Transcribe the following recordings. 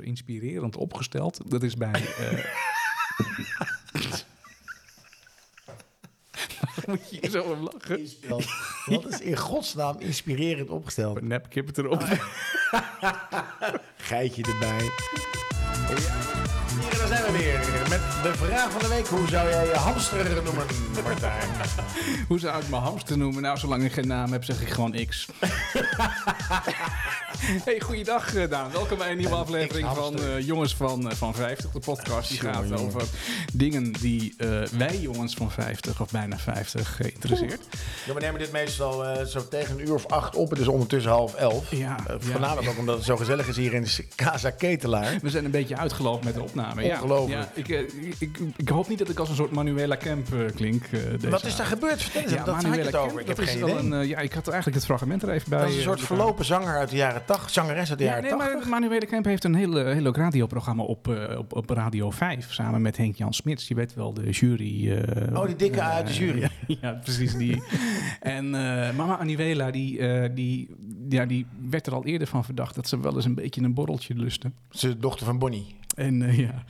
Inspirerend opgesteld. Dat is bij... eh, Moet je zo om lachen? Wat is in godsnaam inspirerend opgesteld? Een nepkip erop. Geitje erbij. Hier, daar zijn we weer met de vraag van de week. Hoe zou jij je hamster noemen, Martijn? Hoe zou ik mijn hamster noemen? Nou, zolang ik geen naam heb, zeg ik gewoon X. hey, goeiedag eh, Daan. Welkom bij een nieuwe aflevering van eh, Jongens van, eh, van 50. De podcast die gaat jongen. over dingen die wij jongens van 50 of bijna 50 geïnteresseerd. Ja, we nemen dit meestal zo tegen een uur of acht op. Het is ondertussen half elf. Ja, ja. voornamelijk ook omdat het zo gezellig is hier in Casa Ketelaar. We zijn een beetje uitgelopen met de opname. Ja, Ongelooflijk. Ja, ik, ik, ik, hoop niet dat ik als een soort Manuela Kemp klink. deze Wat is daar gebeurd? Vertel eens, Ja, dat Manuela het Kemp, over. Ik heb geen idee. Een, ja, ik had eigenlijk het fragment er even bij. dat is een soort verlopen zanger uit de jaren 80. Zangeres uit de Ja, jaren nee, 80. maar Manuele Kemp heeft een heel, heel leuk radioprogramma op, eh, op, op Radio 5. Samen met Henk-Jan Smits. Je weet wel, de jury. eh, Oh, die dikke eh, uit de jury. ja, precies die. en mama Anuela, die, die, ja, die werd er al eerder van verdacht... dat ze wel eens een beetje een borreltje lusten. Ze is de dochter van Bonnie. En eh, ja.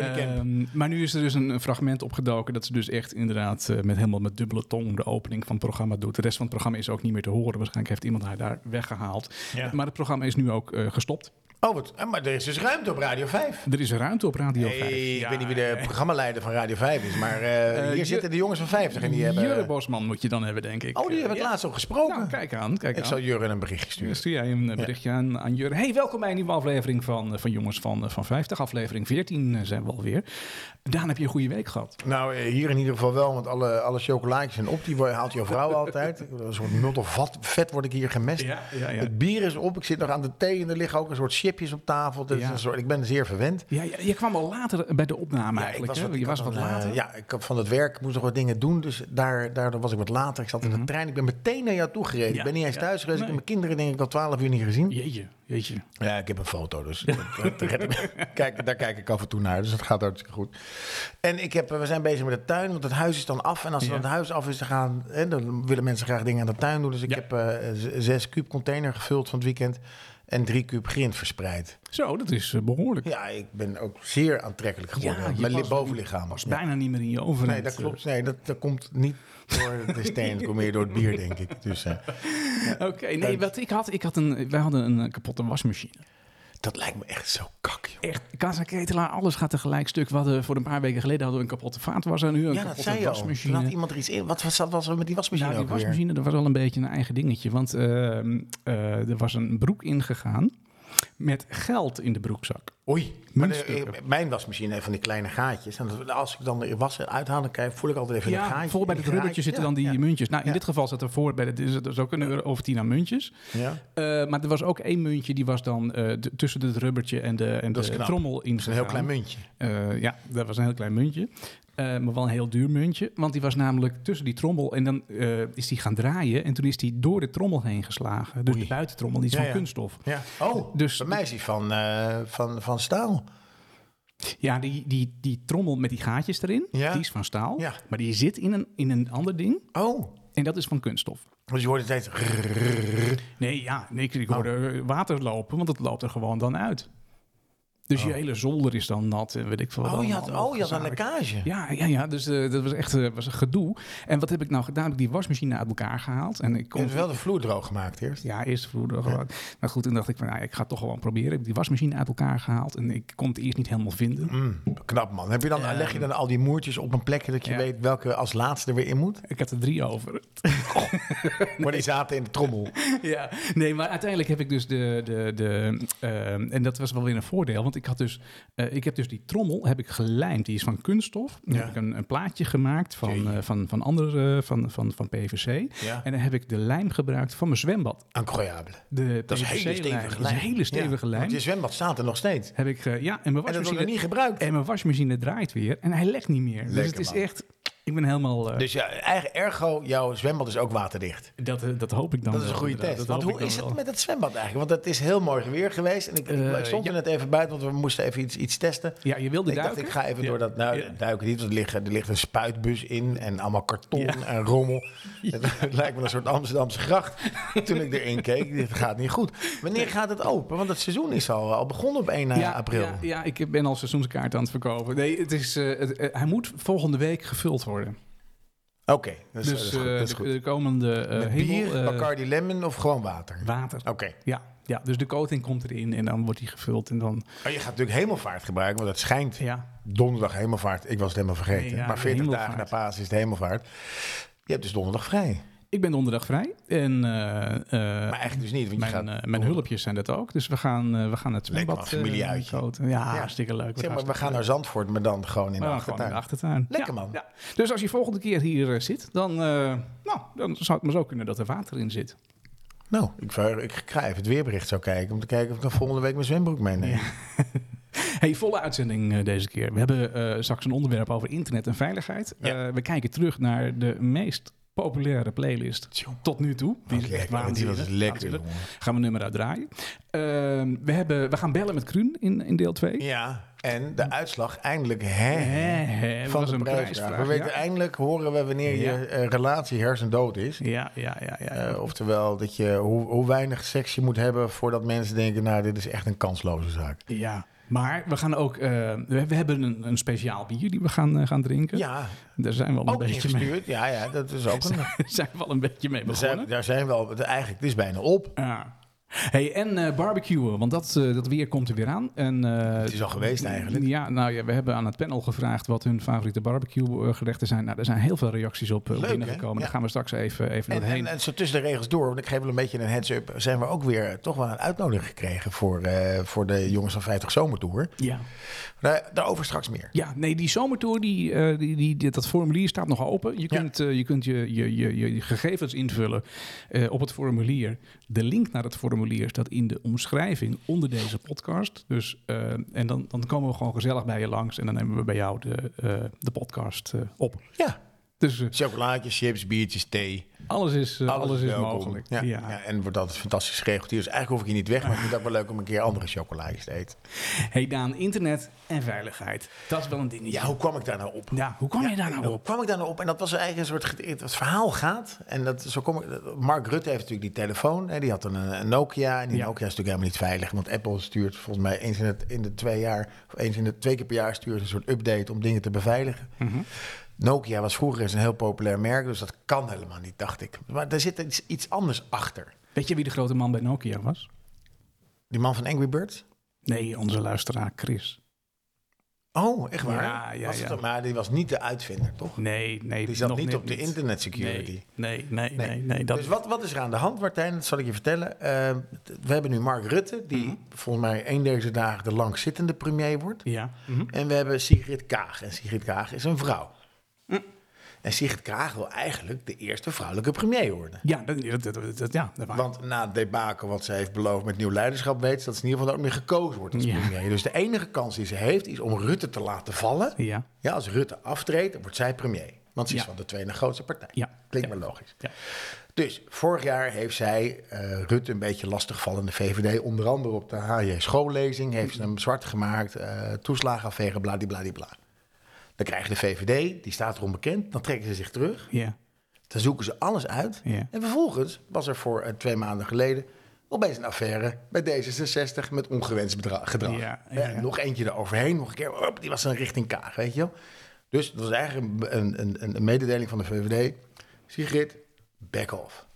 Ehm, maar nu is er dus een, een fragment opgedoken dat ze dus echt inderdaad eh, met helemaal met dubbele tong de opening van het programma doet. De rest van het programma is ook niet meer te horen. Waarschijnlijk heeft iemand haar daar weggehaald. Ja. Maar het programma is nu ook eh, gestopt. Oh, wat, eh, maar er is dus ruimte op Radio 5. Er is ruimte op Radio Hey, 5. ik Ja, weet niet wie de programmaleider van Radio 5 is, maar eh, Eh, hier zitten de jongens van 50 en die hebben... Jurre Bosman moet je dan hebben, denk ik. Oh, die hebben het laatst ook gesproken. Nou, kijk aan, kijk ik aan. zal Jurre een berichtje sturen. Stuur jij een berichtje aan, aan Jurre. Hey, welkom bij een nieuwe aflevering van, van Jongens van, van 50. Aflevering 14 eh, zijn we alweer. Daan, heb je een goede week gehad? Nou, hier in ieder geval wel, want alle, alle chocolaatjes zijn op. Die haalt jouw vrouw altijd. Een soort nut of vat, vet word ik hier gemest. ja, ja. Het bier is op, ik zit nog aan de thee en er liggen ook een soort chipjes op tafel. Ja. een soort, ik ben zeer verwend. Ja, ja, je kwam al later bij de opname ik eigenlijk. hè? wat- je was wat een, eh, later. ja, ik had van het werk moest nog wat dingen doen, dus daar, daardoor was ik wat later. Ik zat in de trein, ik ben meteen naar jou toe gereden. Mhm. Ja, ik ben niet eens ja. thuis geweest, ik heb mijn kinderen denk ik al twaalf uur niet gezien. Jeetje, jeetje. Ja, ik heb een foto, dus kijk, daar kijk ik af en toe naar. Dus dat gaat hartstikke goed. En ik heb, we zijn bezig met de tuin, want het huis is dan af. En als Ja. dan het huis af is, dan, gaan, hè, dan willen mensen graag dingen aan de tuin doen. Dus ik Ja. heb eh, zes kuub container gevuld van het weekend en drie kuub grind verspreid. Zo, dat is eh, behoorlijk. Ja, ik ben ook zeer aantrekkelijk geworden. Ja, Mijn bovenlichaam. was Ja. bijna niet meer in je overheid. Nee, dat klopt. Nee, dat, dat komt niet door de steen, dat komt meer door het bier, denk ik. Dus eh, Oké, nee, wat ik had, ik had een, wij hadden een eh, kapotte wasmachine. Dat lijkt me echt zo kak, joh. Echt, Casa Ketelaar, alles gaat tegelijk stuk. We hadden, voor een paar weken geleden hadden we een kapotte vaatwasser en nu een Ja, dat kapotte zei je al. wasmachine. Toen had iemand er iets in. Wat was, was er met die wasmachine Nou, die weer? wasmachine, dat was wel een beetje een eigen dingetje. Want ehm, eh, er was een broek ingegaan met geld in de broekzak. Oei. Maar de, eh, mijn wasmachine heeft van die kleine gaatjes. En als ik dan de was uithaal, dan krijg, voel ik altijd even een Ja, gaatje. voor bij het rubbertje zitten dan die ja. muntjes. Nou, in dit geval zat er voor, bij de, er zat ook een euro over 10 aan muntjes. Ja. Eh, maar er was ook één muntje, die was dan eh, tussen het rubbertje en de, en Dat is de trommel in. Dat is een heel klein muntje. Ja, dat was een heel klein muntje. Maar wel een heel duur muntje. Want die was namelijk tussen die trommel en dan is die gaan draaien. En toen is die door de trommel heen geslagen. Dus Oei. de buitentrommel, die is van kunststof. Ja. Oh, Dus- bij mij is die van, eh, van, van staal. Ja, die, die, die trommel met die gaatjes erin, Ja. die is van staal. Ja. Maar die zit in een, in een ander ding. Oh, En dat is van kunststof. dus je hoort steeds... Nee, ja, nee, ik, Oh. ik hoorde eh, water lopen, want het loopt er gewoon dan uit. Dus je hele zolder is dan nat en weet ik veel wat Oh, je had, oh, je had een lekkage. Ja, ja, ja, dus eh, dat was echt eh, was een gedoe. En wat heb ik nou gedaan? Ik heb die wasmachine uit elkaar gehaald. En ik Je kon hebt wel de vloer droog gemaakt eerst. Ja, eerst vroeger gewoon. Maar goed, toen dacht ik van, nou, ik ga het toch gewoon proberen. Ik heb die wasmachine uit elkaar gehaald en ik kon het eerst niet helemaal vinden. Mm, knap man. Heb je dan, leg je dan al die moertjes op een plekje dat je Ja. weet welke als laatste er weer in moet? Ik had er drie over. Maar die zaten in de trommel. ja, nee, maar uiteindelijk heb ik dus de, de, de ehm, en dat was wel weer een voordeel, want ik had dus, eh, ik heb dus die trommel heb ik gelijmd. Die is van kunststof. Dan Ja. heb ik een, een plaatje gemaakt van, eh, van, van andere, van, van, van PVC. Ja. En dan heb ik de lijm gebruikt van mijn zwembad. Incroyable. De Dat is hele stevige lijm. een hele stevige Ja, lijm. Want je zwembad staat er nog steeds. Heb ik, eh, ja, en mijn En dat wordt wasmachine, niet gebruikt. en mijn wasmachine draait weer en hij lekt niet meer. dus het is man. echt, Ik ben helemaal... eh, Dus ja, eigen ergo, jouw zwembad is ook waterdicht. dat, eh, dat hoop ik dan Dat is een wel, goede inderdaad. test. Dat Want hoop hoe ik is het wel. met het zwembad eigenlijk? Want het is heel mooi weer geweest. En ik, ik- Eh, ik stond er net even buiten, want we moesten even iets, iets testen. Ja, je wilde Ik duiken? dacht, ik ga even Ja. door dat... Nou, Ja. duiken niet, want er ligt, er ligt een spuitbus in en allemaal karton Ja. en rommel. Het, het lijkt me een soort Amsterdamse gracht. Toen ik erin keek, dit gaat niet goed. Wanneer gaat het open? Want het seizoen is al, al begonnen op 1 Ja, april. Ja, ja, ik ben al seizoenskaart aan het verkopen. Nee, het is, eh, het, eh, hij moet volgende week gevuld worden. Oké, dat dus dat Dat is de, goed. de komende eh Met hemel, bier, eh, Bacardi Lemon of gewoon water? water. Oké. Ja, ja, dus de coating komt erin en dan wordt die gevuld. En dan, Maar je gaat natuurlijk hemelvaart gebruiken, want het schijnt ja, donderdag hemelvaart. Ik was het helemaal vergeten. Nee, ja, maar 40 hemelvaart. dagen na Pasen is de hemelvaart. Je hebt dus donderdag vrij. Ik ben donderdag vrij. En eh, eh, Maar eigenlijk dus niet, want je mijn, gaat... eh, mijn hulpjes zijn dat ook. Dus we gaan, we gaan het zwembad familieuitje. coaten. Ja, hartstikke leuk. Zeg maar, we gaan naar Zandvoort, maar dan gewoon in de gewoon in achtertuin. de achtertuin. Lekker, Ja, man. ja. Dus als je volgende keer hier zit, dan, nou, dan zou het maar zo kunnen dat er water in zit. Nou, ik, ik ga even het weerbericht zo kijken... om te kijken of ik dan volgende week mijn zwembroek meeneem. Hey, volle uitzending deze keer. We hebben eh, straks een onderwerp over internet en veiligheid. Ja. We kijken terug naar de meest populaire playlist Tjonge. tot nu toe. Die is echt die was lekker. Gaan we nummer uitdraaien. Ehm, we, hebben, we gaan bellen met Kruun in, in deel 2. Ja, en de uitslag eindelijk hè, Hè, hè, dat van was de een prijsvraag. prijsvraag, We weten ja. eindelijk, horen we wanneer je eh, relatie hersendood is. Ja, ja, ja. ja. Eh, oftewel, dat je, hoe, hoe weinig seks je moet hebben voordat mensen denken... nou, dit is echt een kansloze zaak. ja. Maar we gaan ook... eh, we, we hebben een, een speciaal bier die we gaan, eh, gaan drinken. Ja, Daar zijn we al een ook beetje mee. Ja, ja, dat is ook een... zijn we al een beetje mee begonnen. zijn, daar zijn we al... Eigenlijk, het is bijna op. Ja. Hey, en eh barbecuen, want dat, eh, dat weer komt er weer aan. En, eh, Het is al geweest eigenlijk. Ja, nou ja, we hebben aan het panel gevraagd wat hun favoriete barbecue gerechten zijn. Nou, er zijn heel veel reacties op, Leuk, binnengekomen. Daar gaan we straks even, even En, doorheen. en, en zo tussen de regels door, want ik geef wel een beetje een heads-up... zijn we ook weer toch wel een uitnodiging gekregen... voor, voor de Jongens van 50 Zomertour. ja. Daar, daarover straks meer. ja, nee, die zomertour, die, die, die, die- dat formulier staat nog open. Je kunt, je, kunt je, je, je, je, gegevens invullen op het formulier. De link naar het formulier staat in de omschrijving onder deze podcast. Dus, eh, en dan, dan komen we gewoon gezellig bij je langs en dan nemen we bij jou de, eh, de podcast eh, op. Ja, Eh, chocolaatjes, chips, biertjes, thee. alles is, eh, alles is welkom. mogelijk. Ja, Ja. ja, en wordt altijd fantastisch geregeld. Dus eigenlijk hoef ik hier niet weg, maar ik vind het ook wel leuk om een keer andere chocolaatjes te eten. Hey Daan, internet en veiligheid. Dat is wel een dingetje. Ja, hoe kwam ik daar nou op? Ja, hoe kom je daar nou Hoe op? kwam ik daar nou op? En dat was eigenlijk een soort... Het verhaal gaat. En dat, zo kom ik, Mark Rutte heeft natuurlijk die telefoon. Hè, die had een, een Nokia. En die. Nokia is natuurlijk helemaal niet veilig. Want Apple stuurt volgens mij eens in, het, in de twee jaar... Of eens in de twee keer per jaar stuurt een soort update om dingen te beveiligen. Mhm. Nokia was vroeger eens een heel populair merk. Dus dat kan helemaal niet, dacht ik. Maar daar zit iets, iets anders achter. Weet je wie de grote man bij Nokia was? Die man van Angry Birds? Nee, onze luisteraar Chris. Oh, echt waar? Ja, ja, Was ja. maar die was niet de uitvinder, toch? Nee, nee. Die zat nog niet op de internet security. Nee, nee, nee, nee. nee, dat, Dus wat, wat is er aan de hand, Martijn? Dat zal ik je vertellen. Eh, we hebben nu Mark Rutte, die Mhm. volgens mij één deze dagen de langzittende premier wordt. Ja. mhm. En we hebben Sigrid Kaag. En Sigrid Kaag is een vrouw. Hm. En Sigrid Kaag wil eigenlijk de eerste vrouwelijke premier worden. Ja, dat, dat, dat, ja. Want na het debakel wat ze heeft beloofd met nieuw leiderschap... weet ze dat ze in ieder geval ook meer gekozen wordt als Ja. premier. Dus de enige kans die ze heeft is om Rutte te laten vallen. Ja, Ja, als Rutte aftreedt, dan wordt zij premier. Want ze is Ja. van de tweede grootste partij. ja. Klinkt maar logisch. Ja. Dus vorig jaar heeft zij eh, Rutte een beetje lastiggevallen in de VVD. Onder andere op de HJ schoollezing heeft ze hem zwart gemaakt. eh toeslagenaffaire, bladibladibla. Dan krijg je de VVD, die staat erom bekend. Dan trekken ze zich terug. Ja, Dan zoeken ze alles uit. ja. En vervolgens was er voor eh, twee maanden geleden opeens een affaire bij D66 met ongewenst gedrag. Ja, Ja, ja. Nog eentje eroverheen, nog een keer, die was dan richting Kaag, weet je wel. Dus dat was eigenlijk een, een, een, een mededeling van de VVD. Sigrid, back off.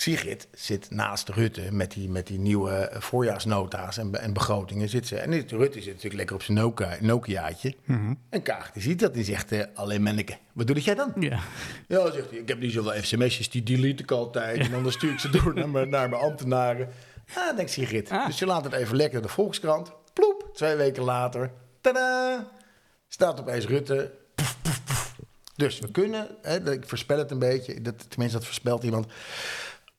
Sigrid zit naast Rutte met die, met die nieuwe voorjaarsnota's en, en begrotingen. Zit ze, en Rutte zit natuurlijk lekker op zijn Nokia, Nokiaatje. Mhm. En Kaag die ziet dat en zegt, eh, alleen manneke, wat doe jij dan? Ja. Ja, zegt hij, ik heb niet zoveel sms'jes, die delete ik altijd. En dan stuur ik ze door naar mijn, naar mijn ambtenaren. Ah, denkt Sigrid. Ah. Dus je laat het even lekker de Volkskrant. Ploep, twee weken later. Tada! Staat opeens Rutte. Poef, poef, poef. Dus we kunnen, hè, ik voorspel het een beetje, dat, tenminste dat voorspelt iemand.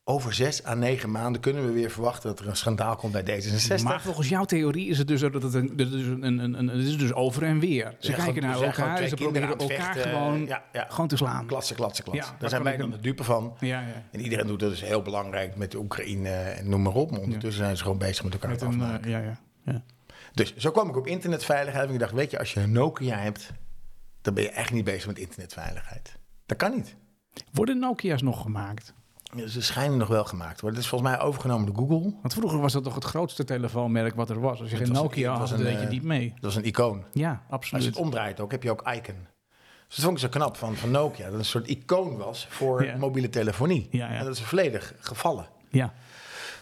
Over zes à negen maanden kunnen we weer verwachten dat er een schandaal komt bij D66. Maar volgens jouw theorie is het dus, dat het, een, is een, een, een, het is dus over en weer. Ze Ja, kijken naar elkaar en ze proberen elkaar vechten. gewoon, Ja, ja. gewoon te slaan. Klatsen, klatsen, klatsen. Daar zijn wij dan de dupe van. Ja, ja. En iedereen doet dat dus heel belangrijk met de Oekraïne en noem maar op. Maar ondertussen zijn ze gewoon bezig met elkaar Met te afmaken. eh, ja, ja. ja. Dus zo kwam ik op internetveiligheid. En ik dacht, weet je, als je een Nokia hebt, dan ben je echt niet bezig met internetveiligheid. Dat kan niet. Worden Nokia's nog gemaakt? Ze schijnen nog wel gemaakt te worden. Het is volgens mij overgenomen door Google. Want vroeger was dat toch het grootste telefoonmerk wat er was. Als je Het geen was een- Nokia was had, een, dan deed je eh, niet mee. Dat is een icoon. Ja, Als je absoluut. het omdraait ook, heb je ook icon. Dus dat vond ik zo knap van, van Nokia. Dat het een soort icoon was voor Ja. mobiele telefonie. Ja, ja. En dat is volledig gevallen. Ja.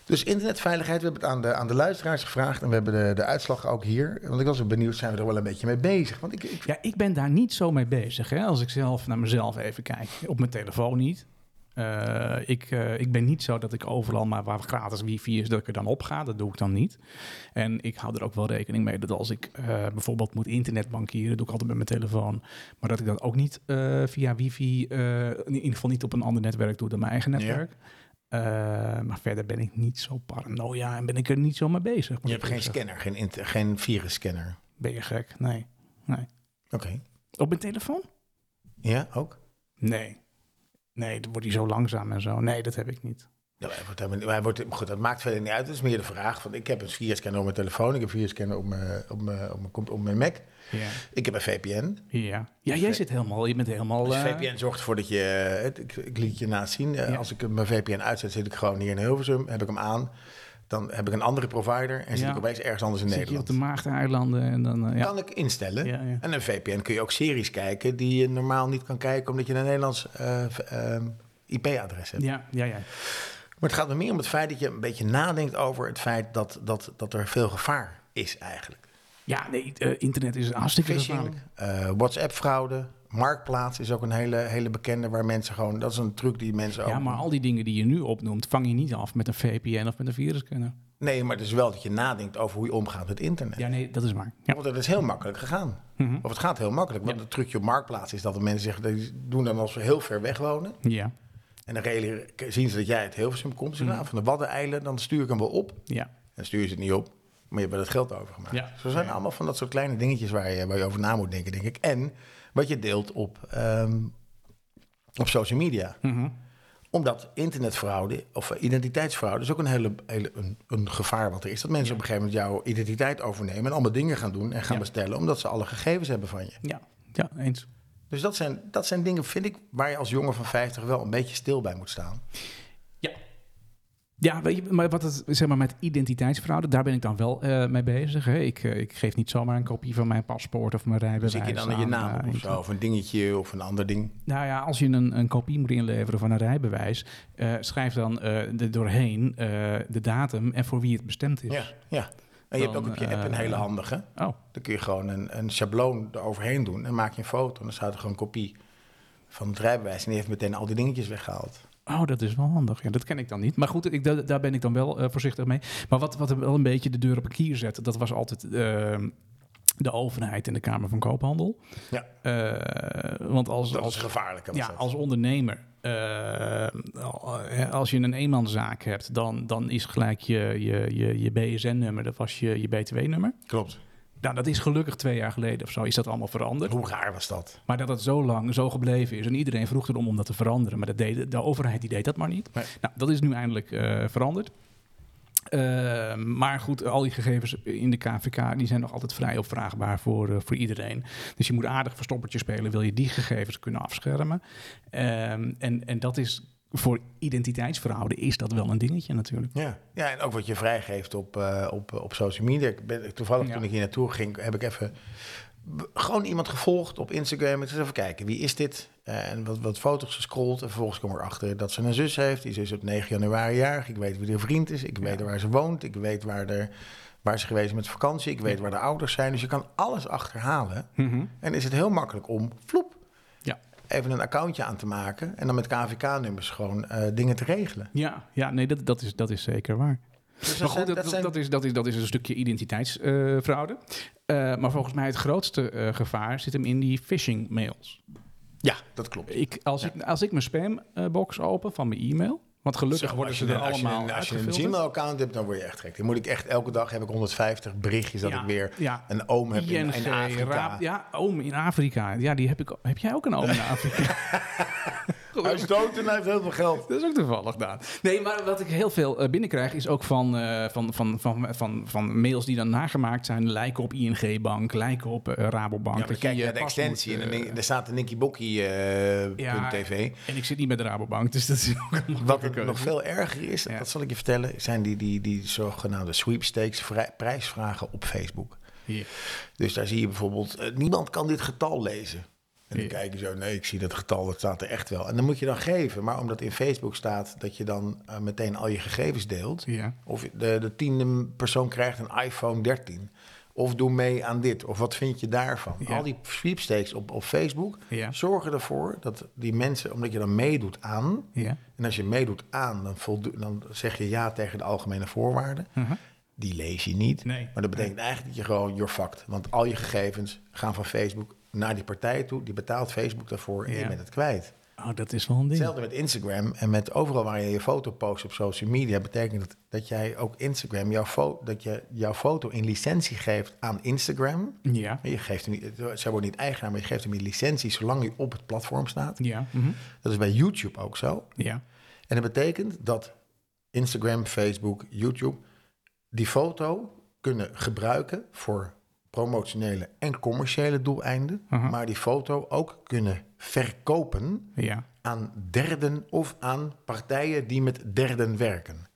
Dus internetveiligheid, we hebben het aan de, aan de luisteraars gevraagd. En we hebben de, de uitslag ook hier. Want ik was benieuwd, zijn we er wel een beetje mee bezig? Want ik, ik, ja, ik ben daar niet zo mee bezig. Hè? Als ik zelf naar mezelf even kijk. Op mijn telefoon niet. Eh, ik, eh, ik ben niet zo dat ik overal maar waar gratis wifi is, dat ik er dan op ga. Dat doe ik dan niet. En ik hou er ook wel rekening mee dat als ik eh, bijvoorbeeld moet internetbankieren, doe ik altijd met mijn telefoon. Maar dat ik dat ook niet via wifi, in ieder geval niet op een ander netwerk doe dan mijn eigen netwerk. Maar verder ben ik niet zo paranoia en ben ik er niet zo mee bezig. je hebt geen scanner, geen, geen virusscanner. Ben je gek? Nee. nee. Oké. Op mijn telefoon? Ja, ook? Nee. Nee, dan wordt hij zo langzaam en zo. Nee, dat heb ik niet. Ja, hij wordt, hij wordt, goed, dat maakt verder niet uit. Het is meer de vraag. Van, ik heb een virusscanner op mijn telefoon. Ik heb een virusscanner op mijn, op mijn, op mijn, op mijn Mac. Ja. Ik heb een VPN. Ja, ja jij zit helemaal, je bent helemaal... Dus eh, VPN zorgt ervoor dat je... eh, ik, ik liet je naast zien. eh, Ja. Als ik mijn VPN uitzet, zit ik gewoon hier in Hilversum. Heb ik hem aan. Dan heb ik een andere provider. En zit Ja. ik opeens ergens anders in zit je Nederland. op de Maagdeneilanden en dan... eh, ja. Kan ik instellen. Ja, ja. En een VPN kun je ook series kijken die je normaal niet kan kijken... omdat je een Nederlands eh, ehm, IP-adres hebt. ja, ja, ja. Maar het gaat me meer om het feit dat je een beetje nadenkt over het feit dat, dat, dat er veel gevaar is eigenlijk. Ja, nee, eh, internet is hartstikke Phishing, gevaarlijk. WhatsApp-fraude, Marktplaats is ook een hele, hele bekende waar mensen gewoon... Dat is een truc die mensen ook... Ja, maar al die dingen die je nu opnoemt, vang je niet af met een VPN of met een virusscanner. Nee, maar het is wel dat je nadenkt over hoe je omgaat met internet. Ja, nee, dat is waar. Ja. Want het is heel makkelijk gegaan. Mhm. Of het gaat heel makkelijk. Want Ja. het trucje op Marktplaats is dat de mensen zeggen... Die doen dan als we heel ver weg wonen. Ja, En dan zien ze dat jij uit Hilversum komt. Ze nou, van de Waddeneilanden, dan stuur ik hem wel op. ja. En dan stuur je ze het niet op. Maar je hebt er het geld over gemaakt. Ja. Zo zijn allemaal van dat soort kleine dingetjes waar je, waar je over na moet denken, denk ik. En wat je deelt op, ehm, op social media. Mhm. Omdat internetfraude of identiteitsfraude is ook een hele, hele een, een gevaar wat er is. Dat mensen op een gegeven moment jouw identiteit overnemen en allemaal dingen gaan doen en gaan Ja. bestellen omdat ze alle gegevens hebben van je. ja. ja, eens. Dus dat zijn, dat zijn dingen, vind ik, waar je als jongen van 50 wel een beetje stil bij moet staan. Ja. Weet je, maar wat het, zeg maar, met identiteitsfraude, daar ben ik dan wel eh, mee bezig. Hè. Ik, eh, ik geef niet zomaar een kopie van mijn paspoort of mijn rijbewijs. Zie je dan je aan, naam op eh, of zo, of een dingetje of een ander ding. Nou ja, als je een, een kopie moet inleveren van een rijbewijs, schrijf dan er doorheen de datum en voor wie het bestemd is. Ja, ja. En je hebt ook op je app een hele handige. Oh, Dan kun je gewoon een, een schabloon eroverheen doen en maak je een foto. En dan staat er gewoon een kopie van het rijbewijs. En die heeft meteen al die dingetjes weggehaald. Oh, dat is wel handig. Ja, dat ken ik dan niet. Maar goed, ik, da- daar ben ik dan wel eh, voorzichtig mee. Maar wat, wat wel een beetje de deur op een kier zet, dat was altijd eh, de overheid en de Kamer van Koophandel. Ja. Eh, want als, Dat als, is gevaarlijk. ja, als ondernemer, eh, als je een eenmanszaak hebt, dan, dan is gelijk je, je, je, je BSN-nummer, dat was je, je BTW-nummer. Klopt. Nou, dat is gelukkig twee jaar geleden of zo, is dat allemaal veranderd. Hoe raar was dat? Maar dat het zo lang zo gebleven is en iedereen vroeg erom om dat te veranderen. Maar dat deed, de overheid die deed dat maar niet. Nee. Nou, dat is nu eindelijk eh, veranderd. Eh, maar goed, al die gegevens in de KVK die zijn nog altijd vrij opvraagbaar voor, eh, voor iedereen. Dus je moet aardig verstoppertje spelen, wil je die gegevens kunnen afschermen. Ehm, en, en dat is voor identiteitsfraude is dat wel een dingetje natuurlijk. Ja. ja, en ook wat je vrijgeeft op, eh, op, op social media. Ik ben, toevallig Ja. toen ik hier naartoe ging, heb ik even gewoon iemand gevolgd op Instagram. Eens even kijken, wie is dit? Eh, en wat, wat foto's gescrolld. En vervolgens kwam ik erachter dat ze een zus heeft. Die zus is op 9 januari jarig. Ik weet wie haar vriend is. Ik weet waar ze woont. Ik weet waar, er, waar ze geweest is met vakantie. Ik weet waar de ouders zijn. Dus je kan alles achterhalen. En is het heel makkelijk om, vloep. Even een accountje aan te maken. En dan met KVK-nummers gewoon eh, dingen te regelen. Ja, ja nee, dat, dat, is, dat is zeker waar. Dus Maar goed, dat, dat, zijn- dat is, dat, is, dat is een stukje identiteitsfraude. Eh, maar volgens mij het grootste eh, gevaar zit hem in die phishing mails. Ja, dat klopt. Ik, als, ik, als ik mijn spambox open van mijn e-mail, Want gelukkig worden ze er een- als je allemaal een- Als je een. Gmail-account hebt, dan word je echt gek. Dan moet ik echt elke dag heb ik 150 berichtjes dat Ja, ik weer ja. een oom heb in, ING, in Afrika. Ja, oom in Afrika. Ja, die heb ik. Heb jij ook een oom in Afrika? Hij is dood en hij heeft heel veel geld. Dat is ook toevallig gedaan. Nee, maar wat ik heel veel eh, binnenkrijg is ook van, eh, van, van, van, van, van mails die dan nagemaakt zijn. Lijken op ING-bank, lijken op eh, Rabobank. Ja, kijk je naar de extensie moet, en dan, er staat een Nicky Bokkie eh, ja, .tv. En ik zit niet bij de Rabobank, dus dat is ook een Wat keuze. nog veel erger is, dat zal ik je vertellen, zijn die, die, die zogenaamde sweepstakes prijsvragen op Facebook. Hier. Dus daar zie je bijvoorbeeld, niemand kan dit getal lezen. En dan kijk je zo, nee, ik zie dat getal, dat staat er echt wel. En dan moet je dan geven, maar omdat in Facebook staat dat je dan eh, meteen al je gegevens deelt. Ja. Of de, de tiende persoon krijgt een iPhone 13. Of doe mee aan dit. Of wat vind je daarvan? Ja. Al die sweepstakes op, op Facebook Ja. zorgen ervoor dat die mensen, omdat je dan meedoet aan. Ja. En als je meedoet aan, dan, voldo- dan zeg je ja tegen de algemene voorwaarden. Uh-huh. Die lees je niet. Nee. Maar dat betekent eigenlijk dat je gewoon you're fucked. Want al je gegevens gaan van Facebook naar die partij toe. Die betaalt Facebook daarvoor en Ja. je bent het kwijt. Oh, dat is wel een ding. Hetzelfde met Instagram en met overal waar je je foto post op social media, betekent dat dat jij ook Instagram, jouw fo- dat je jouw foto in licentie geeft aan Instagram. Ja. Je geeft hem niet, zij wordt niet eigenaar, maar je geeft hem in licentie zolang hij op het platform staat. Ja. mhm. Dat is bij YouTube ook zo. Ja. En dat betekent dat Instagram, Facebook, YouTube die foto kunnen gebruiken voor promotionele en commerciële doeleinden, Aha. maar die foto ook kunnen verkopen Ja. aan derden of aan partijen die met derden werken.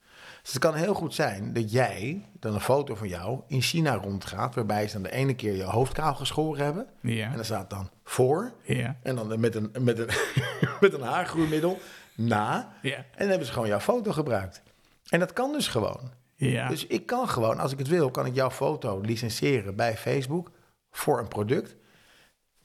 Dus het kan heel goed zijn dat jij dan een foto van jou in China rondgaat, waarbij ze dan de ene keer je hoofd kaal geschoren hebben. Ja. En dan staat dan voor. Ja. En dan met een, met een, met een haargroeimiddel na. Ja. En dan hebben ze gewoon jouw foto gebruikt. En dat kan dus gewoon. Ja. Dus ik kan gewoon, als ik het wil, kan ik jouw foto licentiëren bij Facebook voor een product.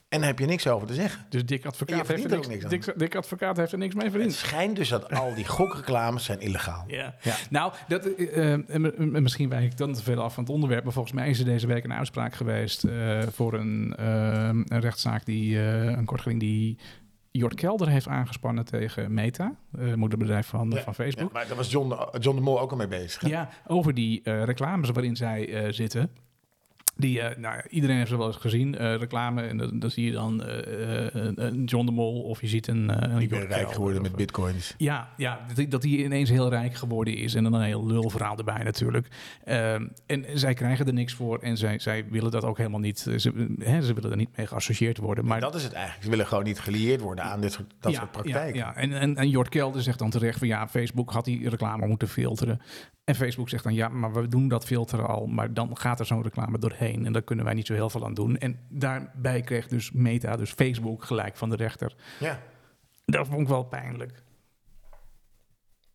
En daar heb je niks over te zeggen. Dus Dick Advocaat, heeft er niks, niks aan. Dick, Dick Advocaat heeft er niks mee Het verdiend. schijnt dus dat al die gokreclames zijn illegaal. Ja. Ja. Nou, dat, eh, eh, misschien wijk ik dan te veel af van het onderwerp. Maar volgens mij is er deze week een uitspraak geweest eh, voor een, eh, een rechtszaak die een kortgeling die Jort Kelder heeft aangespannen tegen Meta, eh, moederbedrijf van, Ja, van Facebook. Ja, maar daar was John de, John de Mol ook al mee bezig. hè? Ja, over die eh, reclames waarin zij eh, zitten. Die, eh, nou, iedereen heeft ze wel eens gezien, eh, reclame. En dan, dan zie je dan een John de Mol of je ziet een, Ik ben rijk geworden of, met bitcoins. ja, ja dat, hij ineens heel rijk geworden is. En dan een heel lulverhaal erbij natuurlijk. Ehm, en zij krijgen er niks voor. En zij, zij willen dat ook helemaal niet. Ze, hè, ze willen er niet mee geassocieerd worden. Maar Maar dat is het eigenlijk. Ze willen gewoon niet gelieerd worden aan dit soort, dat ja, soort praktijken. Ja, ja. En, en, en Jort Kelder zegt dan terecht van ja, Facebook had die reclame moeten filteren. En Facebook zegt dan ja, maar we doen dat filteren al. Maar dan gaat er zo'n reclame doorheen. En daar kunnen wij niet zo heel veel aan doen. En daarbij kreeg dus Meta, dus Facebook, gelijk van de rechter. Ja. Dat vond ik wel pijnlijk.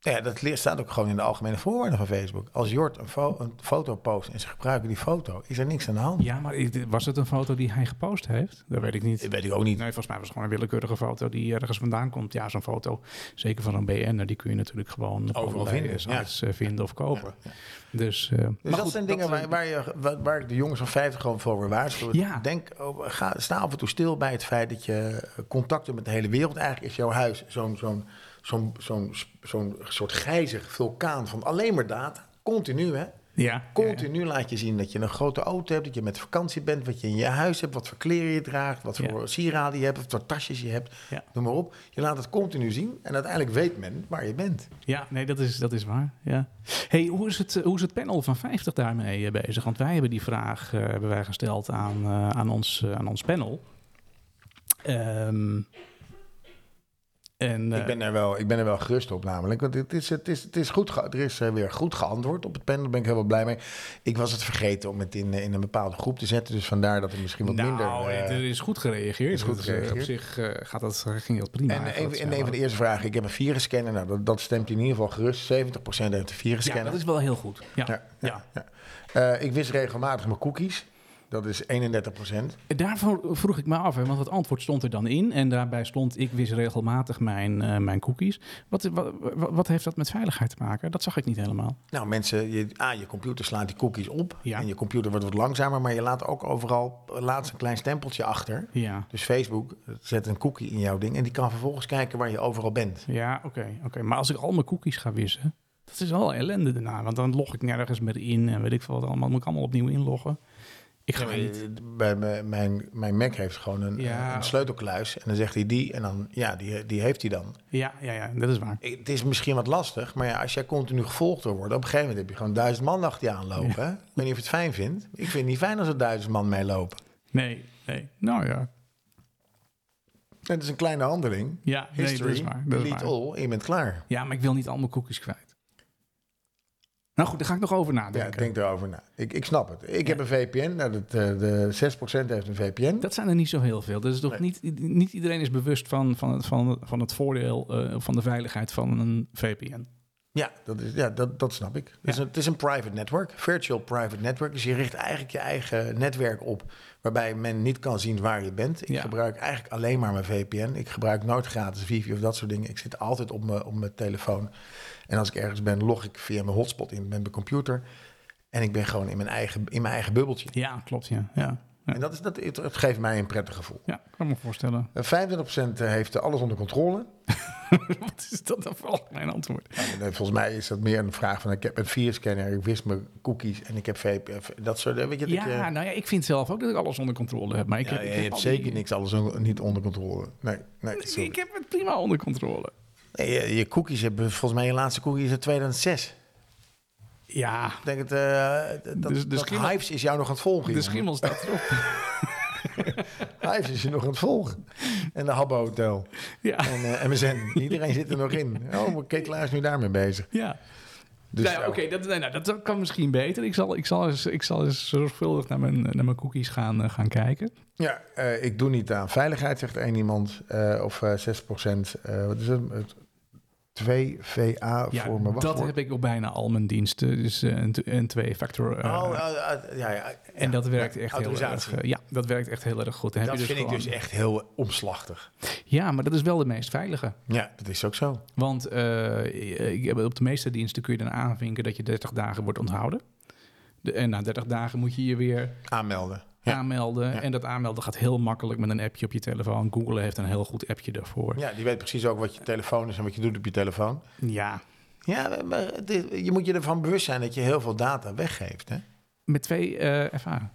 Ja, dat staat ook gewoon in de algemene voorwaarden van Facebook. Als Jort een, fo- een foto post en ze gebruiken die foto, is er niks aan de hand. Ja, maar was het een foto die hij gepost heeft? Dat weet ik niet. Dat weet ik ook niet. Nee, volgens mij was het gewoon een willekeurige foto die ergens vandaan komt. Ja, zo'n foto, zeker van een BN, die kun je natuurlijk gewoon Overal vinden, sites eh, vinden of kopen. Ja, Dus, eh, Dus maar dat goed, zijn dingen dat, waar, waar, je, waar, ik de jongens van 50 gewoon voor wil waarschuwen. Ja. Denk, oh, ga, sta af en toe stil bij het feit dat je contacten met de hele wereld... Eigenlijk is jouw huis zo'n zo'n zo'n zo'n zo'n soort grijzig vulkaan van alleen maar data. Continu, hè? Ja, Continu laat je zien dat je een grote auto hebt, dat je met vakantie bent, wat je in je huis hebt, wat voor kleren je draagt, wat voor Ja. sieraden je hebt, wat voor tasjes je hebt. Ja. Noem maar op. Je laat het continu zien en uiteindelijk weet men waar je bent. Ja, nee, dat is, dat is waar. Ja. Hey, hoe, is het, hoe is het panel van 50 daarmee eh, bezig? Want wij hebben die vraag eh, hebben wij gesteld aan, eh, aan, ons, aan ons panel. Ehm, en, ik, eh, ben er wel, ik ben er wel gerust op namelijk. Want het is, het is, het is goed, er is eh, weer goed geantwoord op het panel. Daar ben ik heel wel blij mee. Ik was het vergeten om het in, eh, in een bepaalde groep te zetten. Dus vandaar dat het misschien wat nou, minder... eh, er is goed gereageerd. is goed Dus, op zich eh, gaat dat, ging dat prima. en een, eigenlijk, en ja. een van de eerste vragen. Ik heb een virusscanner. Nou, dat, dat stemt in ieder geval gerust. 70% heeft een Ja, virusscanner. dat is wel heel goed. Ja, Ja, ja. ja. ja. Eh, ik wist regelmatig mijn cookies. Dat is 31 procent. Daarvoor vroeg ik me af, hè, want het antwoord stond er dan in. En daarbij stond, ik wist regelmatig mijn, eh, mijn cookies. Wat, wat, wat heeft dat met veiligheid te maken? Dat zag ik niet helemaal. Nou, mensen, je, ah, je computer slaat die cookies op. Ja. En je computer wordt wat langzamer, maar je laat ook overal laatst een klein stempeltje achter. Ja, Dus Facebook zet een cookie in jouw ding en die kan vervolgens kijken waar je overal bent. ja oké. oké. Maar als ik al mijn cookies ga wissen, dat is wel ellende daarna. Want dan log ik nergens meer in en weet ik veel wat allemaal. Moet ik allemaal opnieuw inloggen. Ik ga niet. Bij mijn, mijn, Mac heeft gewoon een, Ja. een sleutelkluis. En dan zegt hij die en dan, ja, die, die heeft hij dan. Ja, ja, ja, dat is waar. Het is misschien wat lastig, maar ja, als jij continu gevolgd worden, op een gegeven moment heb je gewoon duizend man achter je aanlopen. hè? Ik weet niet of je het fijn vindt. Ik vind het niet fijn als er duizend man meelopen. Nee, nee. Nou ja. Het is een kleine handeling. Ja, nee, History, dat is waar. Dat is delete waar. all en je bent klaar. Ja, maar ik wil niet al mijn cookies kwijt. Nou goed, daar ga ik nog over Ja, nadenken. denk erover na. Ik, ik snap het. Ik heb een VPN. Nou, dat, eh, de 6% heeft een VPN. Dat zijn er niet zo heel veel. Dus toch Nee. niet, niet iedereen is bewust van, van, het, van, van het voordeel eh, van de veiligheid van een VPN. Ja, dat, is, ja dat, dat snap ik. Het, is een, het is een private network, virtual private network. Dus je richt eigenlijk je eigen netwerk op, waarbij men niet kan zien waar je bent. Ik Ja. gebruik eigenlijk alleen maar mijn VPN. Ik gebruik nooit gratis wifi of dat soort dingen. Ik zit altijd op mijn, op mijn telefoon. En als ik ergens ben, log ik via mijn hotspot in met mijn computer. En ik ben gewoon in mijn eigen, in mijn eigen bubbeltje. Ja, klopt, ja. ja. Ja. En dat is, dat, het, het geeft mij een prettig gevoel. Ja, kan me voorstellen. Eh, 25% heeft alles onder controle. Wat is dat dan voor mijn antwoord? Ja, eh, volgens mij is dat meer een vraag van... ik heb een virusscanner, ik wist mijn cookies en ik heb VPN. Dat soort... eh, Weet je, dat Ja, je, nou ja, ik vind zelf ook dat ik alles onder controle heb. Maar ik Ja, heb, ik je heb hebt zeker die- niks alles on- niet onder controle. Nee, nee, sorry. Ik heb het prima onder controle. Nee, je, je cookies hebben... Volgens mij je laatste cookie is uit 2006. Ja, Ik denk het... eh, dat, Dus de dat schimmel- Hives is jou nog aan het volgen. de schimmel staat erop. Hives is je nog aan het volgen. En de Habbo Hotel. Ja, En uh, MSN. Iedereen zit er nog in. Oh, maar Ketelaar is nu daarmee bezig. ja. Dus nou, ja, Oké, dat, nee, nou, dat kan misschien beter. Ik zal, ik zal, eens, ik zal eens zorgvuldig naar mijn, naar mijn cookies gaan, eh, gaan kijken. Ja, eh, ik doe niet aan veiligheid, zegt één iemand. eh, of eh 6 procent. eh, wat is het? 2 VA Ja, voor mijn dat wachtwoord. heb ik op bijna al mijn diensten. Dus eh, een, een twee-factor. eh, oh, eh, ja, ja. en dat werkt ja, echt heel erg. ja, dat werkt echt heel erg goed. Dan heb Dat je vind ik dus echt heel omslachtig. Ja, maar dat is wel de meest veilige. Ja, dat is ook zo. Want eh, ik heb- op de meeste diensten kun je dan aanvinken dat je 30 dagen wordt onthouden. De, en na 30 dagen moet je je weer Aanmelden. Ja. aanmelden. Ja. En dat aanmelden gaat heel makkelijk met een appje op je telefoon. Google heeft een heel goed appje daarvoor. ja, die weet precies ook wat je telefoon is en wat je doet op je telefoon. Ja, Ja, maar je moet je ervan bewust zijn dat je heel veel data weggeeft. Hè? met twee eh FA.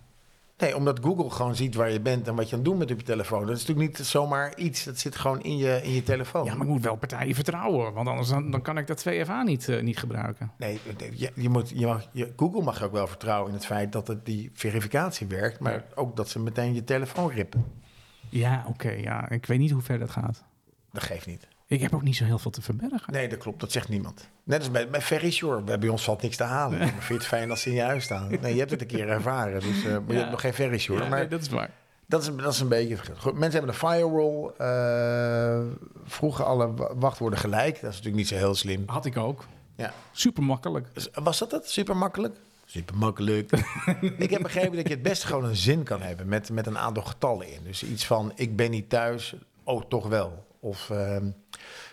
Nee, omdat Google gewoon ziet waar je bent en wat je aan het doen bent op je telefoon. Dat is natuurlijk niet zomaar iets, dat zit gewoon in je, in je telefoon. Ja, maar ik moet wel partijen vertrouwen. Want anders dan, dan kan ik dat 2FA niet, eh, niet gebruiken. Nee, je, je moet, je mag, je, Google mag je ook wel vertrouwen in het feit dat het die verificatie werkt, maar ook dat ze meteen je telefoon rippen. Ja, oké. ja. Ik weet niet hoe ver dat gaat. Dat geeft niet. Ik heb ook niet zo heel veel te verbergen. Nee, dat klopt. Dat zegt niemand. Net als bij, bij Verisure. Bij, bij ons valt niks te halen. Maar vind je het fijn als ze in je huis staan? Nee, je hebt het een keer ervaren. Dus, eh, je hebt nog geen Verisure. Ja, maar nee, dat is waar. dat, is, een- dat is een beetje... Goed, mensen hebben een firewall. eh, vroegen alle wa- wachtwoorden gelijk. Dat is natuurlijk niet zo heel slim. Had ik ook. Ja. Super makkelijk. Was dat het? Super makkelijk? Super makkelijk. ik heb begrepen dat je het best gewoon een zin kan hebben met, met een aantal getallen in. Dus iets van, ik ben niet thuis, oh toch wel. Of ehm,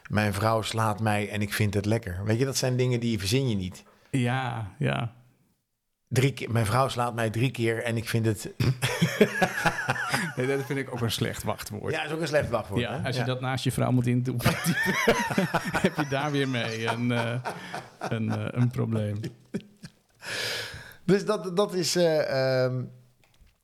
mijn vrouw slaat mij en ik vind het lekker. Weet je, dat zijn dingen die verzin je niet. Ja, ja. Drie keer, mijn vrouw slaat mij drie keer en ik vind het... Nee, dat vind ik ook een slecht wachtwoord. Ja, is ook een slecht wachtwoord. Ja, hè? als je Ja. dat naast je vrouw moet intypen, heb je daar weer mee een, eh, een, eh, een probleem. Dus dat, dat is eh,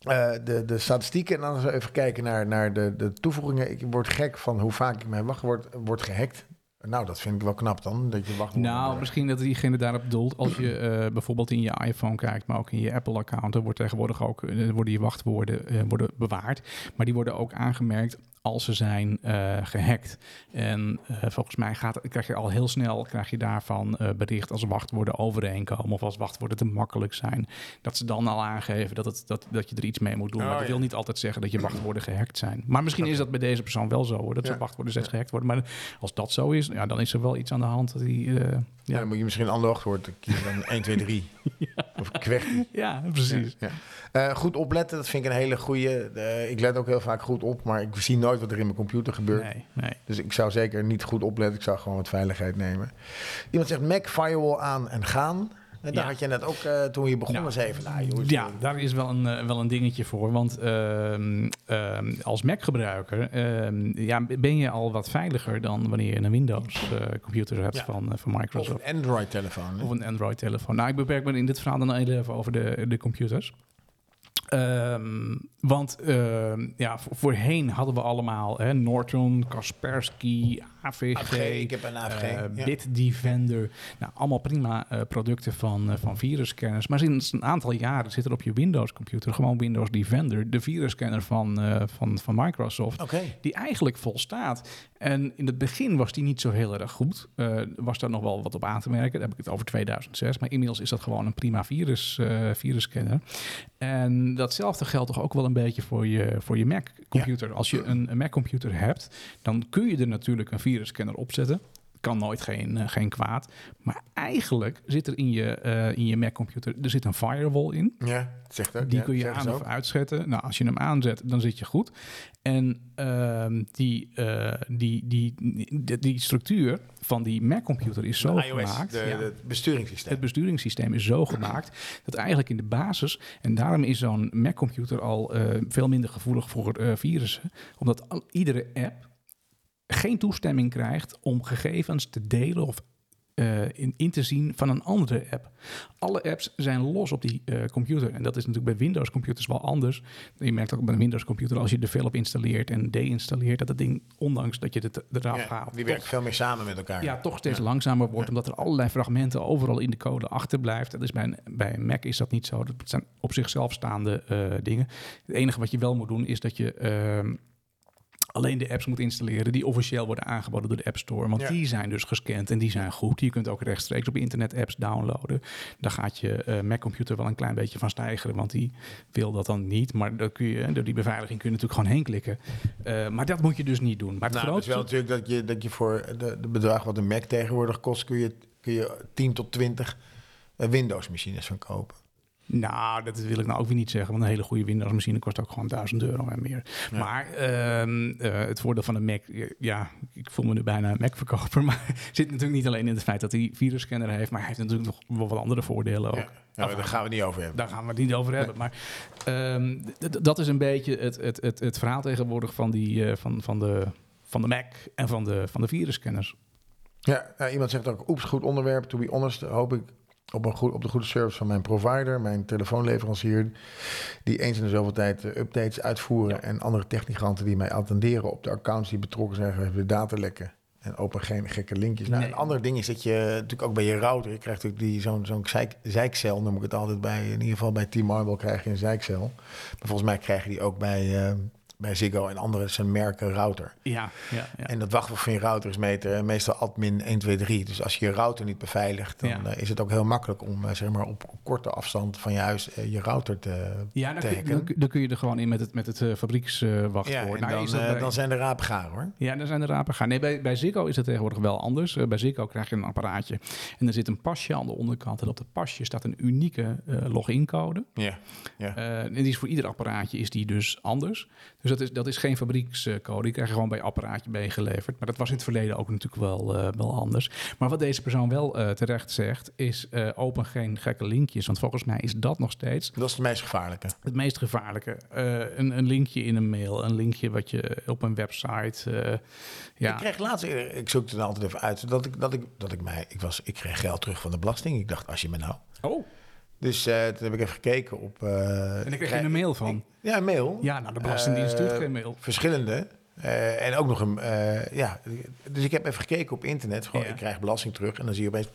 eh, de, de statistieken. En dan eens even kijken naar, naar de, de toevoegingen. Ik word gek van hoe vaak ik mijn wachtwoord wordt gehackt. Nou, dat vind ik wel knap dan, dat je wachtwoord... Nou, misschien dat diegene daarop doelt. Als je eh, bijvoorbeeld in je iPhone kijkt, maar ook in je Apple-account, wordt tegenwoordig ook eh, worden je wachtwoorden worden bewaard. Maar die worden ook aangemerkt als ze zijn eh, gehackt. En eh, volgens mij gaat, krijg je al heel snel krijg je daarvan eh, bericht als wachtwoorden overeenkomen of als wachtwoorden te makkelijk zijn. Dat ze dan al aangeven dat, het, dat, dat je er iets mee moet doen. Oh, maar dat ja. wil niet altijd zeggen dat je wachtwoorden gehackt zijn. Maar misschien is dat bij deze persoon wel zo, hoor, dat Ja. zijn wachtwoorden steeds gehackt worden. Maar als dat zo is, ja, dan is er wel iets aan de hand dat hij... eh, Ja. dan moet je misschien een ander wachtwoord kiezen dan 1, 2, 3. Of kwertie. ja, precies. Ja. Eh, goed opletten, dat vind ik een hele goede. ik let ook heel vaak goed op, maar ik zie nooit wat er in mijn computer gebeurt. Nee, nee. Dus ik zou zeker niet goed opletten. Ik zou gewoon wat veiligheid nemen. Iemand zegt Mac firewall aan en gaan. En daar Ja. had je net ook, eh, toen je begon, Nou, eens even... Nou, joh, Ja, daar is wel een, eh, wel een dingetje voor. Want ehm, ehm, als Mac-gebruiker ehm, ja, ben je al wat veiliger dan wanneer je een Windows-computer hebt Ja. van, eh, van Of Microsoft. een Android-telefoon. Of een Android-telefoon. Nou, ik beperk me in dit verhaal dan even over de, de computers. Ehm, want ehm, ja, vo- voorheen hadden we allemaal hè, Norton, Kaspersky, AVG, AVG, ik heb een AVG. eh, ja. Bitdefender. Nou, allemaal prima eh, producten van, eh, van virusscanners. Maar sinds een aantal jaren zit er op je Windows-computer gewoon Windows Defender, de virusscanner van, van, van Microsoft die eigenlijk volstaat. En in het begin was die niet zo heel erg goed. Was daar nog wel wat op aan te merken. Dan heb ik het over 2006. Maar inmiddels is dat gewoon een prima virus, virusscanner. En datzelfde geldt toch ook wel een beetje voor je, voor je Mac-computer. Als je een, een Mac-computer hebt, dan kun je er natuurlijk een virusscanner opzetten. Kan nooit geen, eh, geen kwaad. Maar eigenlijk zit er in je, eh, in je Mac-computer er zit een firewall in. Ja, zegt ook. Die ja, kun je aan of uitzetten. Nou, als je hem aanzet, dan zit je goed. En ehm, die, eh, die, die, die, die structuur van die Mac-computer is zo De iOS, gemaakt. de, ja, het besturingssysteem. het besturingssysteem is zo gemaakt dat eigenlijk in de basis, en daarom is zo'n Mac-computer al veel minder gevoelig voor virussen, omdat al, iedere app geen toestemming krijgt om gegevens te delen of eh, in, in te zien van een andere app. Alle apps zijn los op die eh, computer. En dat is natuurlijk bij Windows-computers wel anders. Je merkt ook bij een Windows-computer, als je er veel op installeert en deinstalleert, dat het ding, ondanks dat je het eraf Ja, haalt, die werken veel meer samen met elkaar. ja, toch steeds langzamer wordt, omdat er allerlei fragmenten overal in de code achterblijft. Dat is bij, een, bij een Mac is dat niet zo. Dat zijn op zichzelf staande eh, dingen. Het enige wat je wel moet doen, is dat je ehm, alleen de apps moet installeren die officieel worden aangeboden door de App Store. Want Ja. die zijn dus gescand en die zijn goed. Je kunt ook rechtstreeks op internet apps downloaden. Daar gaat je eh, Mac-computer wel een klein beetje van stijgeren, want die wil dat dan niet. Maar daar kun je, door die beveiliging kun je natuurlijk gewoon heen klikken. Eh, maar dat moet je dus niet doen. Maar het Nou, dat is grootste... wel natuurlijk dat je, dat je voor de, de bedrag wat een Mac tegenwoordig kost, kun je, kun je 10 tot 20 eh, Windows-machines van kopen. Nou, dat wil ik nou ook weer niet zeggen. Want een hele goede Windows-machine kost ook gewoon 1000 euro en meer. Ja. Maar ehm, eh, het voordeel van een Mac... Ja, ik voel me nu bijna een Mac-verkoper. Maar zit natuurlijk niet alleen in het feit dat hij virusscanner heeft... maar hij heeft natuurlijk nog wel wat andere voordelen ook. Ja. Daar gaan we het niet over hebben. Daar gaan we het niet over hebben. Maar ehm, dat is een beetje het, het, het, het verhaal tegenwoordig van, die, eh, van, van, de, van de Mac en van de, van de virusscanners. Ja, nou, iemand zegt ook, oeps, goed onderwerp. To be honest, hoop ik op, een goed, op de goede service van mijn provider, mijn telefoonleverancier, die eens in de zoveel tijd eh, updates uitvoeren en andere technikanten die mij attenderen op de accounts die betrokken zijn geweest bij de datalekken. En open geen gekke linkjes. Nou, Nee. Een ander ding is dat je natuurlijk ook bij je router, je krijgt natuurlijk die, zo'n zo'n zeik, zeikcel, noem ik het altijd bij, in ieder geval bij T-Mobile krijg je een zeikcel. Maar volgens mij krijg je die ook bij, eh, bij Ziggo en andere zijn merken router. Ja, ja, ja. En dat wachtwoord van je router is meter, meestal admin 123. Dus als je je router niet beveiligt, dan Ja. eh, is het ook heel makkelijk om eh, zeg maar op, op korte afstand van je huis eh, je router te. Ja, dan te kun, dan, kun- dan kun je er gewoon in met het, met het eh, fabriekswachtwoord. Ja, Nou, dan, is dat bij- dan zijn de rapen gaar hoor. Ja, daar zijn de rapen gaan. Nee, bij, bij Ziggo is het tegenwoordig wel anders. Bij Ziggo krijg je een apparaatje en er zit een pasje aan de onderkant. En op dat pasje staat een unieke eh login-code. Ja. Eh, en die is voor ieder apparaatje is die dus anders. Dus dat is, dat is geen fabriekscode. Die krijg je gewoon bij apparaatje bij geleverd. Maar dat was in het verleden ook natuurlijk wel, eh, wel anders. Maar wat deze persoon wel eh, terecht zegt, is eh, open geen gekke linkjes. Want volgens mij is dat nog steeds Dat is het meest gevaarlijke. het meest gevaarlijke. Een, een linkje in een mail, een linkje wat je op een website. ja. Ik kreeg laatst, ik zoek het er altijd even uit, dat ik, dat ik, dat ik mij, ik was, ik kreeg geld terug van de belasting. Ik dacht, als je me nou. Oh, Dus eh, toen heb ik even gekeken op. eh, en ik kreeg je een mail van. Ja, een mail. Ja, nou, de Belastingdienst stuurt Eh, geen mail. Verschillende. En ook nog een, ja. Dus ik heb even gekeken op internet. Gewoon, Ja. Ik krijg belasting terug. En dan zie je opeens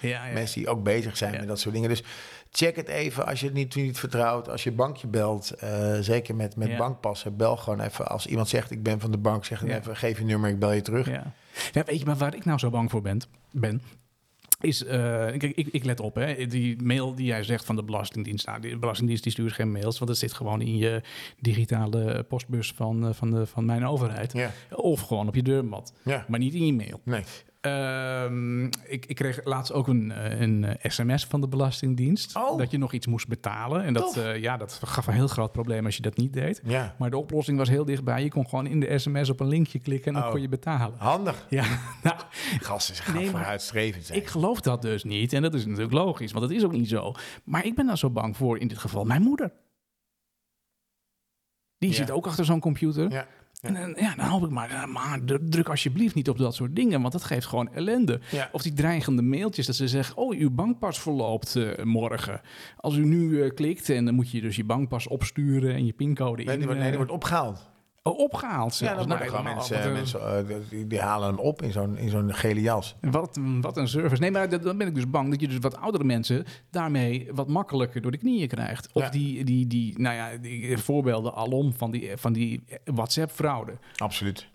Ja, ja. mensen die ook bezig zijn Ja. met dat soort dingen. Dus check het even als je het niet, niet vertrouwt. Als je bankje belt, zeker met, met bankpassen, bel gewoon even. Als iemand zegt ik ben van de bank, zeg dan even, geef je nummer, ik bel je terug. Ja. ja, weet je, maar waar ik nou zo bang voor ben, ben is, eh, kijk, ik, ik let op, hè, die mail die jij zegt van de Belastingdienst. Nou, de Belastingdienst die stuurt geen mails, want het zit gewoon in je digitale postbus van, eh, van, de, van mijn overheid. Ja, Of gewoon op je deurmat, ja. maar niet in je mail. Nee. Ehm, ik, ik kreeg laatst ook een, eh, een eh, sms van de Belastingdienst. Oh. Dat je nog iets moest betalen. En dat, eh, ja, dat gaf een heel groot probleem als je dat niet deed. Ja. Maar de oplossing was heel dichtbij. Je kon gewoon in de sms op een linkje klikken en dan Oh. kon je betalen. Handig. Ja, nou, Gasten, ze gaan Nee, vooruitstrevend zijn. ik geloof dat dus niet. En dat is natuurlijk logisch, want dat is ook niet zo. Maar ik ben daar zo bang voor in dit geval mijn moeder. Die Ja. zit ook achter zo'n computer. Ja. En dan, ja, dan hoop ik maar, eh, maar druk alsjeblieft niet op dat soort dingen, want dat geeft gewoon ellende. Ja. Of die dreigende mailtjes dat ze zeggen, oh, uw bankpas verloopt eh, morgen. Als u nu eh, klikt en dan moet je dus je bankpas opsturen en je pincode Nee, in, nee, die wordt opgehaald. Oh, opgehaald zelfs. Ja, worden Nou, gewoon mensen, mensen eh, die, die halen hem op in zo'n, in zo'n gele jas. Wat, een- wat een service. Nee, maar dat- dan ben ik dus bang dat je dus wat oudere mensen daarmee wat makkelijker door de knieën krijgt. Of Ja. die, die, die, nou ja, die voorbeelden alom van die, van die WhatsApp-fraude. Absoluut.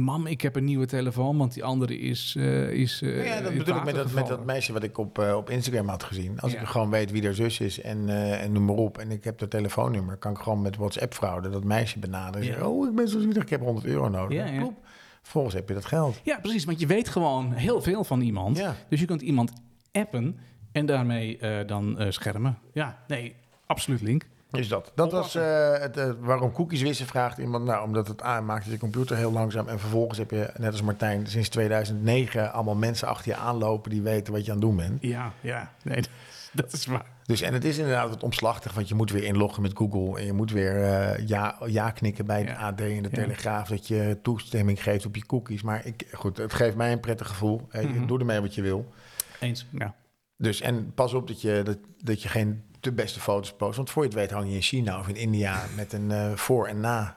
Mam, ik heb een nieuwe telefoon, want die andere is. eh is eh, ja, dat bedoel ik met dat, met dat meisje wat ik op, eh, op Instagram had gezien. Als Ja. ik gewoon weet wie haar zus is en, en noem maar op. En ik heb dat telefoonnummer. Kan ik gewoon met WhatsApp fraude dat meisje benaderen. En Ja. oh, ik ben zo zielig, ik heb 100 euro nodig. Ja, ja. Klopt. Vervolgens heb je dat geld. Ja, precies. Want je weet gewoon heel veel van iemand. Ja. Dus je kunt iemand appen en daarmee dan schermen. Ja, nee, absoluut link. Dus dat. Dat was eh, het, waarom cookies wissen, vraagt iemand. Nou, omdat het aanmaakt je computer heel langzaam. En vervolgens heb je, net als Martijn, sinds 2009 allemaal mensen achter je aanlopen die weten wat je aan het doen bent. Ja, ja. Nee, dat is waar. Dus en het is inderdaad wat omslachtig, want je moet weer inloggen met Google. En je moet weer eh, ja, ja knikken bij de Ja. AD en de Ja. Telegraaf. Dat je toestemming geeft op je cookies. Maar ik, goed, het geeft mij een prettig gevoel. Eh, Mhm. Doe ermee wat je wil. Eens. Ja. Dus en pas op dat je, dat, dat je geen de beste foto's post. Want voor je het weet hang je in China of in India met een eh, voor en na.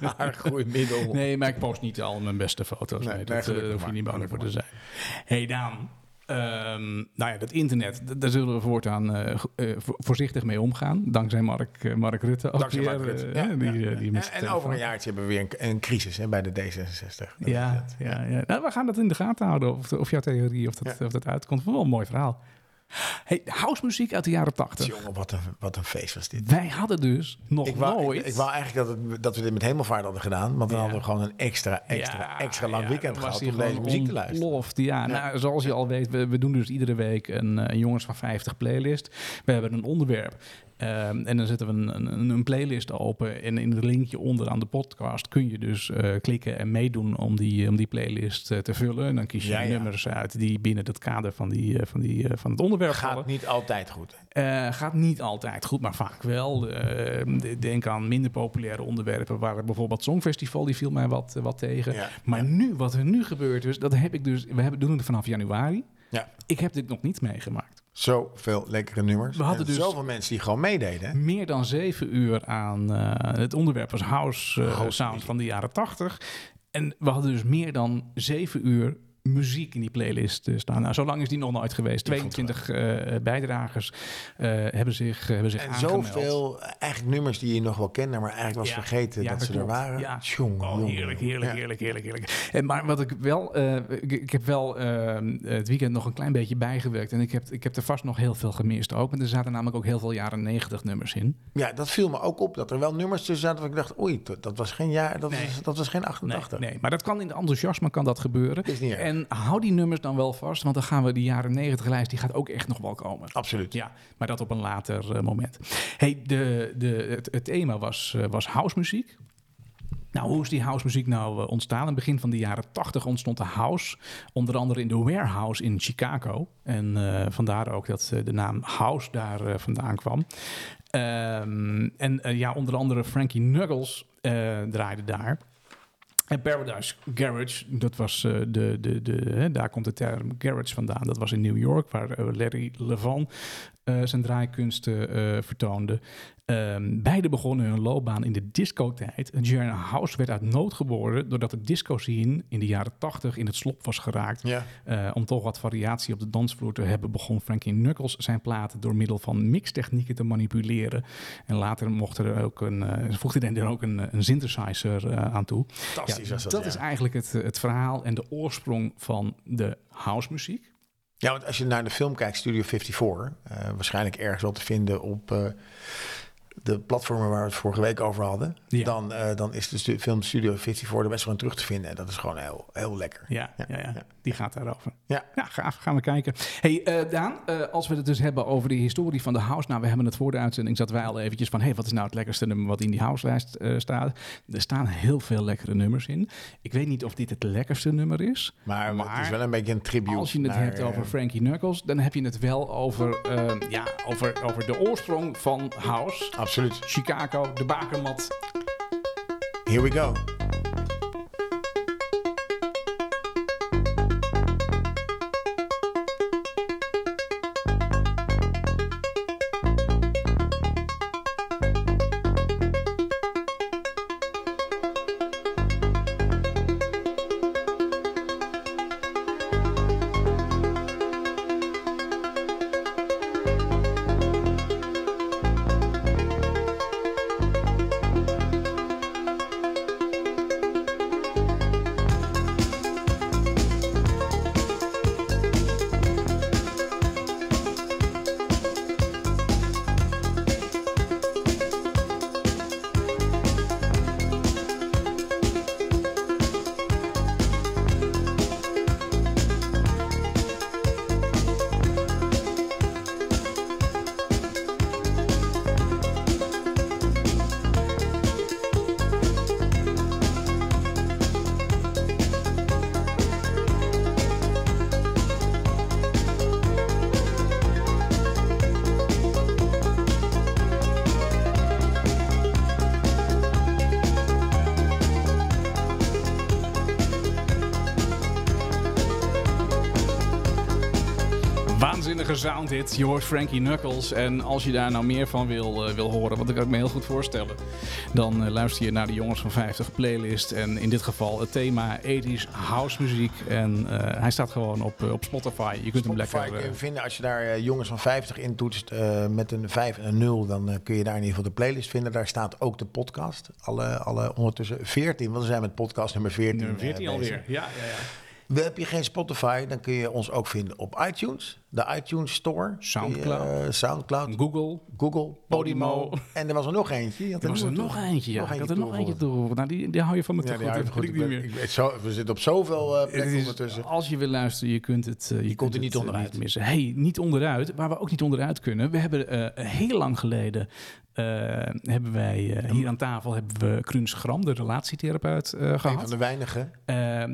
Haargroeimiddel. Nee, maar ik post niet al mijn beste foto's. Nee, dat, eh, hoef je niet bang voor te zijn. hey Daan, ehm, nou ja, dat internet, daar zullen we voortaan vo- voorzichtig mee omgaan. Dankzij Mark, Mark Rutte. ook Dankzij Mark Rutte. Ja, die, ja, En- over een jaartje hebben we weer een, een crisis hè, bij de D66. Dat is Ja, ja, ja. Nou, we gaan dat in de gaten houden. Of, of jouw theorie, of dat, of dat uitkomt. Wel een mooi verhaal. Hey, housemuziek uit de jaren tachtig. Jongen, wat een, wat een feest was dit. Wij hadden dus nog Ik wou, nooit... ik, ik wou eigenlijk dat, het, dat we dit met hemelvaart hadden gedaan. Want dan Ja. hadden we gewoon een extra, extra, Ja, extra lang ja, weekend gehad om deze muziek te luisteren. ontploft. Ja, Nou, zoals je al weet, we, we doen dus iedere week een, eh, een Jongens van 50 playlist. We hebben een onderwerp. Ehm, en dan zetten we een, een, een playlist open. En in het linkje onderaan de podcast kun je dus eh, klikken en meedoen om die, om die playlist eh, te vullen. En dan kies je Ja, ja. nummers uit die binnen het kader van, die, eh, van, die, van het onderwerp vallen. Gaat niet altijd goed. Gaat niet altijd goed, maar vaak wel. Eh, d- denk aan minder populaire onderwerpen, waar bijvoorbeeld Songfestival, die viel mij wat, wat tegen. Ja. Maar nu, wat er nu gebeurt is, dat heb ik dus, we hebben, doen het vanaf januari. Ja. Ik heb dit nog niet meegemaakt. Zoveel lekkere nummers. We hadden en dus- zoveel mensen die gewoon meededen. Meer dan zeven uur aan eh, het onderwerp was house, eh, House sound van de jaren tachtig. En we hadden dus meer dan zeven uur muziek in die playlist eh, staan. Nou, zo lang is die nog nooit geweest. Ik vond het 22 eh, bijdragers eh, hebben zich, hebben zich En aangemeld. zoveel eigenlijk nummers die je nog wel kende, maar eigenlijk was Ja. vergeten Ja, dat, dat ze er waren. Ja. Tjonge, Oh, heerlijk, heerlijk, Ja. heerlijk, heerlijk, heerlijk. En maar wat ik wel, eh, ik, ik heb wel eh, het weekend nog een klein beetje bijgewerkt. En ik heb, ik heb er vast nog heel veel gemist ook. Want er zaten namelijk ook heel veel jaren 90 nummers in. Ja, dat viel me ook op. Dat er wel nummers tussen zaten waar ik dacht, oei, dat was geen jaar, dat, Nee. was, dat was geen Nee, 88. nee, maar dat kan in de enthousiasme kan dat gebeuren. Is niet erg. En hou die nummers dan wel vast, want dan gaan we die jaren 90 lijst, die gaat ook echt nog wel komen. Absoluut. Ja, maar dat op een later eh, moment. Hey, de, de, het, het thema was, eh, was housemuziek. Nou, hoe is die housemuziek nou eh, ontstaan? In het begin van de jaren 80 ontstond de house, onder andere in de warehouse in Chicago. En vandaar ook dat de naam house daar vandaan kwam. Ehm, en ja, onder andere Frankie Knuckles draaide daar. En Paradise Garage, dat was uh, de, de, de, hè, daar komt de term garage vandaan. Dat was in New York, waar uh, Larry Levan zijn draaikunsten vertoonde. Um, beide begonnen hun loopbaan in de discotijd. Jaren House werd uit nood geboren doordat de disco scene in de jaren 80 in het slop was geraakt. Ja. Uh, om toch wat variatie op de dansvloer te hebben, begon Frankie Knuckles zijn platen door middel van mixtechnieken te manipuleren. En later mocht er ook een, uh, voegde hij er ook een, een synthesizer uh, aan toe. Fantastisch ja, was dat. Dat ja. is eigenlijk het, het verhaal en de oorsprong van de housemuziek. Ja, want als je naar de film kijkt, Studio 54, uh, waarschijnlijk ergens wel te vinden op uh, de platformen waar we het vorige week over hadden, Ja. dan, eh, dan is de stu- filmstudio Fitzy voor de best gewoon terug te vinden. En dat is gewoon heel, heel lekker. Ja, ja, ja. Die gaat daarover. Ja. Ja, gaaf. Gaan we kijken. hey, eh, Daan, eh, als we het dus hebben over de historie van de house. Nou, we hebben het voor de uitzending, zaten wij al eventjes van... hey, wat is nou het lekkerste nummer wat in die houselijst eh staat? Er staan heel veel lekkere nummers in. Ik weet niet of dit het lekkerste nummer is. Maar, Maar het is wel een beetje een tribute. Als je het naar, hebt over Frankie Knuckles, dan heb je het wel over, ja, over, over de oorsprong van house. Absoluut. Chicago, de bakermat. Here we go. Waanzinnige soundhit. Je hoort Frankie Knuckles. En als je daar nou meer van wil, eh, wil horen, wat ik kan me heel goed voorstellen, dan eh, luister je naar de Jongens van 50 playlist. En in dit geval het thema 80s house muziek. En eh, hij staat gewoon op, op Spotify. Je kunt hem lekker. vinden als je daar jongens van 50 in toetst eh, met een 5 en een 0, dan kun je daar in ieder geval de playlist vinden. Daar staat ook de podcast. Alle, alle ondertussen 14, want we zijn met podcast nummer 14. nummer 14 eh, bezig. alweer. Ja, ja, ja. We heb je geen Spotify, dan kun je ons ook vinden op iTunes, de iTunes Store, Soundcloud. Eh, Soundcloud, Google. Google, Podimo. Podimo. En er was er nog eentje. Had Er was er nog eentje. Ja. ik had er nog eentje toe. Nou, die, die hou je van me Ja, goed. goed. Ik ik ben- niet meer. ik weet zo, we zitten op zoveel eh, plekken ondertussen. als je wil luisteren, je kunt het, eh, je Je kunt komt er het, niet onderuit. missen. Hey, niet onderuit. Waar we ook niet onderuit kunnen. We hebben heel lang geleden hebben wij hier aan tafel hebben we Kruun Schram, de relatietherapeut, eh, Een gehad. van de weinigen.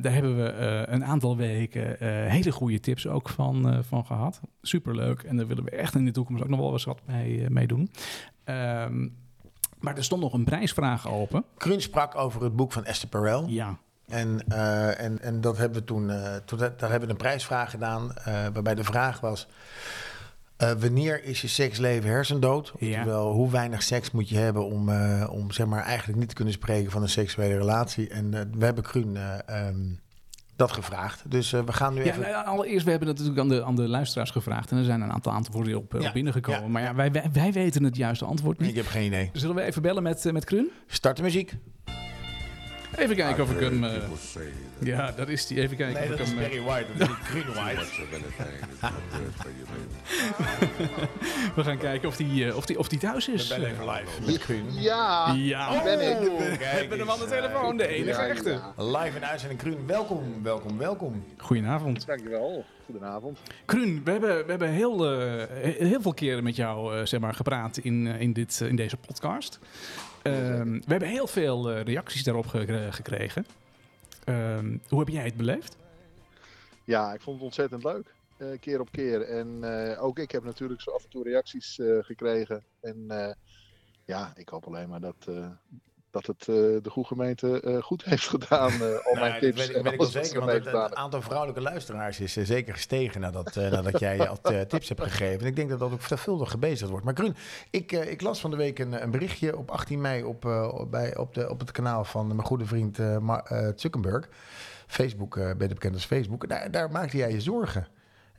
Daar hebben we eh, een aantal weken eh, hele goede tips ook van, eh, van gehad. Superleuk. En daar willen we echt in de toekomst ook nog wel eens wat mee, eh, mee doen. Ehm, maar er stond nog een prijsvraag open. Krun sprak over het boek van Esther Perel. Ja, En, en, en dat hebben we toen, eh, toen daar hebben we een prijsvraag gedaan, waarbij de vraag was: wanneer is je seksleven hersendood? Ja. Oftewel, hoe weinig seks moet je hebben om, om zeg maar, eigenlijk niet te kunnen spreken van een seksuele relatie? En we hebben Kruun eh, ehm, dat gevraagd. Dus eh, we gaan nu Ja, even. nou, allereerst, we hebben dat natuurlijk aan de, aan de luisteraars gevraagd. En er zijn een aantal antwoorden op, eh, Ja, op binnengekomen. ja, maar ja, ja. wij, wij, wij weten het juiste antwoord niet. Ik heb geen idee. Zullen we even bellen met, eh, met Krun? Start de muziek. Even kijken of ik hem... eh, ja, dat is die. Even kijken of ik hem... eh, White, dat is Kruun White. we gaan kijken of die, eh, of die, of die thuis is. Ben even live met Kruun. Ja, Ja, ben ik. we hebben hem aan de telefoon. De enige Ja, echte. ja. Live in uitzending Kruun. Welkom, welkom, welkom. Goedenavond. Dankjewel. Goedenavond. Kruun, we hebben, we hebben heel, eh, heel veel keren met jou eh, zeg maar, gepraat in, in, dit, in deze podcast. Ehm, we hebben heel veel eh, reacties daarop ge- gekregen. Ehm, hoe heb jij het beleefd? Ja, ik vond het ontzettend leuk. eh, keer op keer. En eh, ook ik heb natuurlijk zo af en toe reacties gekregen. En ja, ik hoop alleen maar dat, dat het eh, de goede gemeente eh, goed heeft gedaan. eh, al mijn Nou, tips. Dat weet, ik- weet wel zeker, want het, aantal vrouwelijke luisteraars is eh, zeker gestegen nadat, eh, nadat jij al eh, tips hebt gegeven. En ik denk dat dat ook veelvuldig gebezigd wordt. Maar Grun, ik, eh, ik las van de week een, een berichtje op 18 mei op, eh, bij, op, de, op het kanaal van mijn goede vriend eh, eh, Zuckerberg. Facebook, eh beter bekend als Facebook. Daar, daar maakte jij je zorgen.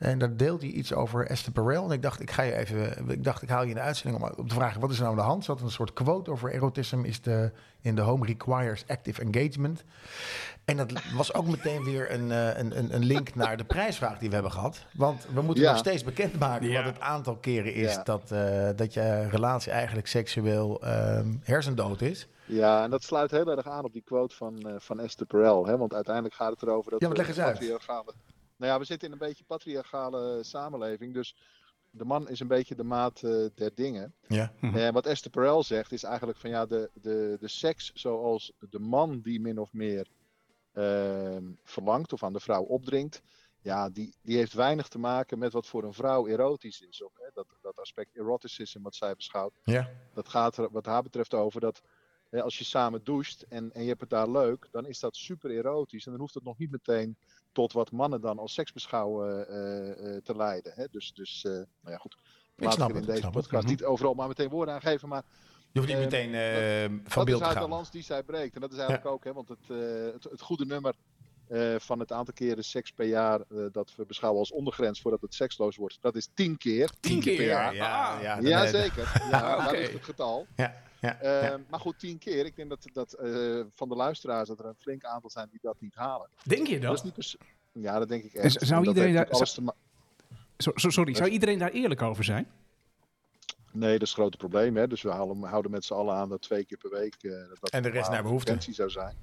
En daar deelt hij iets over Esther Perel. En ik dacht, ik ga je even, ik dacht, ik haal je in de uitzending om op te vragen, wat is er nou aan de hand? Zat een soort quote over erotism is de, in de home requires active engagement. En dat was ook meteen weer een, eh, een, een, een link naar de prijsvraag die we hebben gehad. Want we moeten Ja. nog steeds bekendmaken Ja. wat het aantal keren is Ja. dat, eh, dat je relatie eigenlijk seksueel ehm, hersendood is. Ja, en dat sluit heel erg aan op die quote van, eh, van Esther Perel. Hè? Want uiteindelijk gaat het erover dat Ja, maar we leg eens uit. patriarchale... Nou ja, we zitten in een beetje patriarchale samenleving. Dus de man is een beetje de maat eh, der dingen. Ja. Mhm. En wat Esther Perel zegt is eigenlijk van ja, de, de, de seks zoals de man die min of meer ehm, verlangt of aan de vrouw opdringt. Ja, die, die heeft weinig te maken met wat voor een vrouw erotisch is. Of, hè, dat, dat aspect eroticisme wat zij beschouwt. Ja. Dat gaat er wat haar betreft over dat hè, als je samen doucht en, en je hebt het daar leuk, dan is dat super erotisch. En dan hoeft het nog niet meteen tot wat mannen dan als seks beschouwen eh, eh, te leiden. Hè. Dus, dus eh, nou ja, goed. Laat snap ik het, in deze snap het. podcast Mhm. niet overal maar meteen woorden aan geven. Maar Je hoeft niet Eh, meteen eh, van dat beeld is te uit de gaan. lans die zij breekt. En dat is eigenlijk ook, hè, want het, eh, het, het goede nummer eh, van het aantal keren seks per jaar eh, dat we beschouwen als ondergrens voordat het seksloos wordt, dat is tien keer. Tien keer? per jaar. Ja, Ah. ja, dan, Ja, zeker. Ja. Dat is het getal. Ja, ja, Eh, ja. Maar goed, tien keer. Ik denk dat, dat eh, van de luisteraars dat er een flink aantal zijn die dat niet halen. Denk je Dat dat? is niet per se- Ja, dat denk ik echt. zou iedereen daar- sorry, zou iedereen daar eerlijk over zijn? Nee, dat is het grote probleem. Hè? Dus we halen, houden met z'n allen aan dat twee keer per week. eh, dat dat En de rest naar behoefte. zou zijn.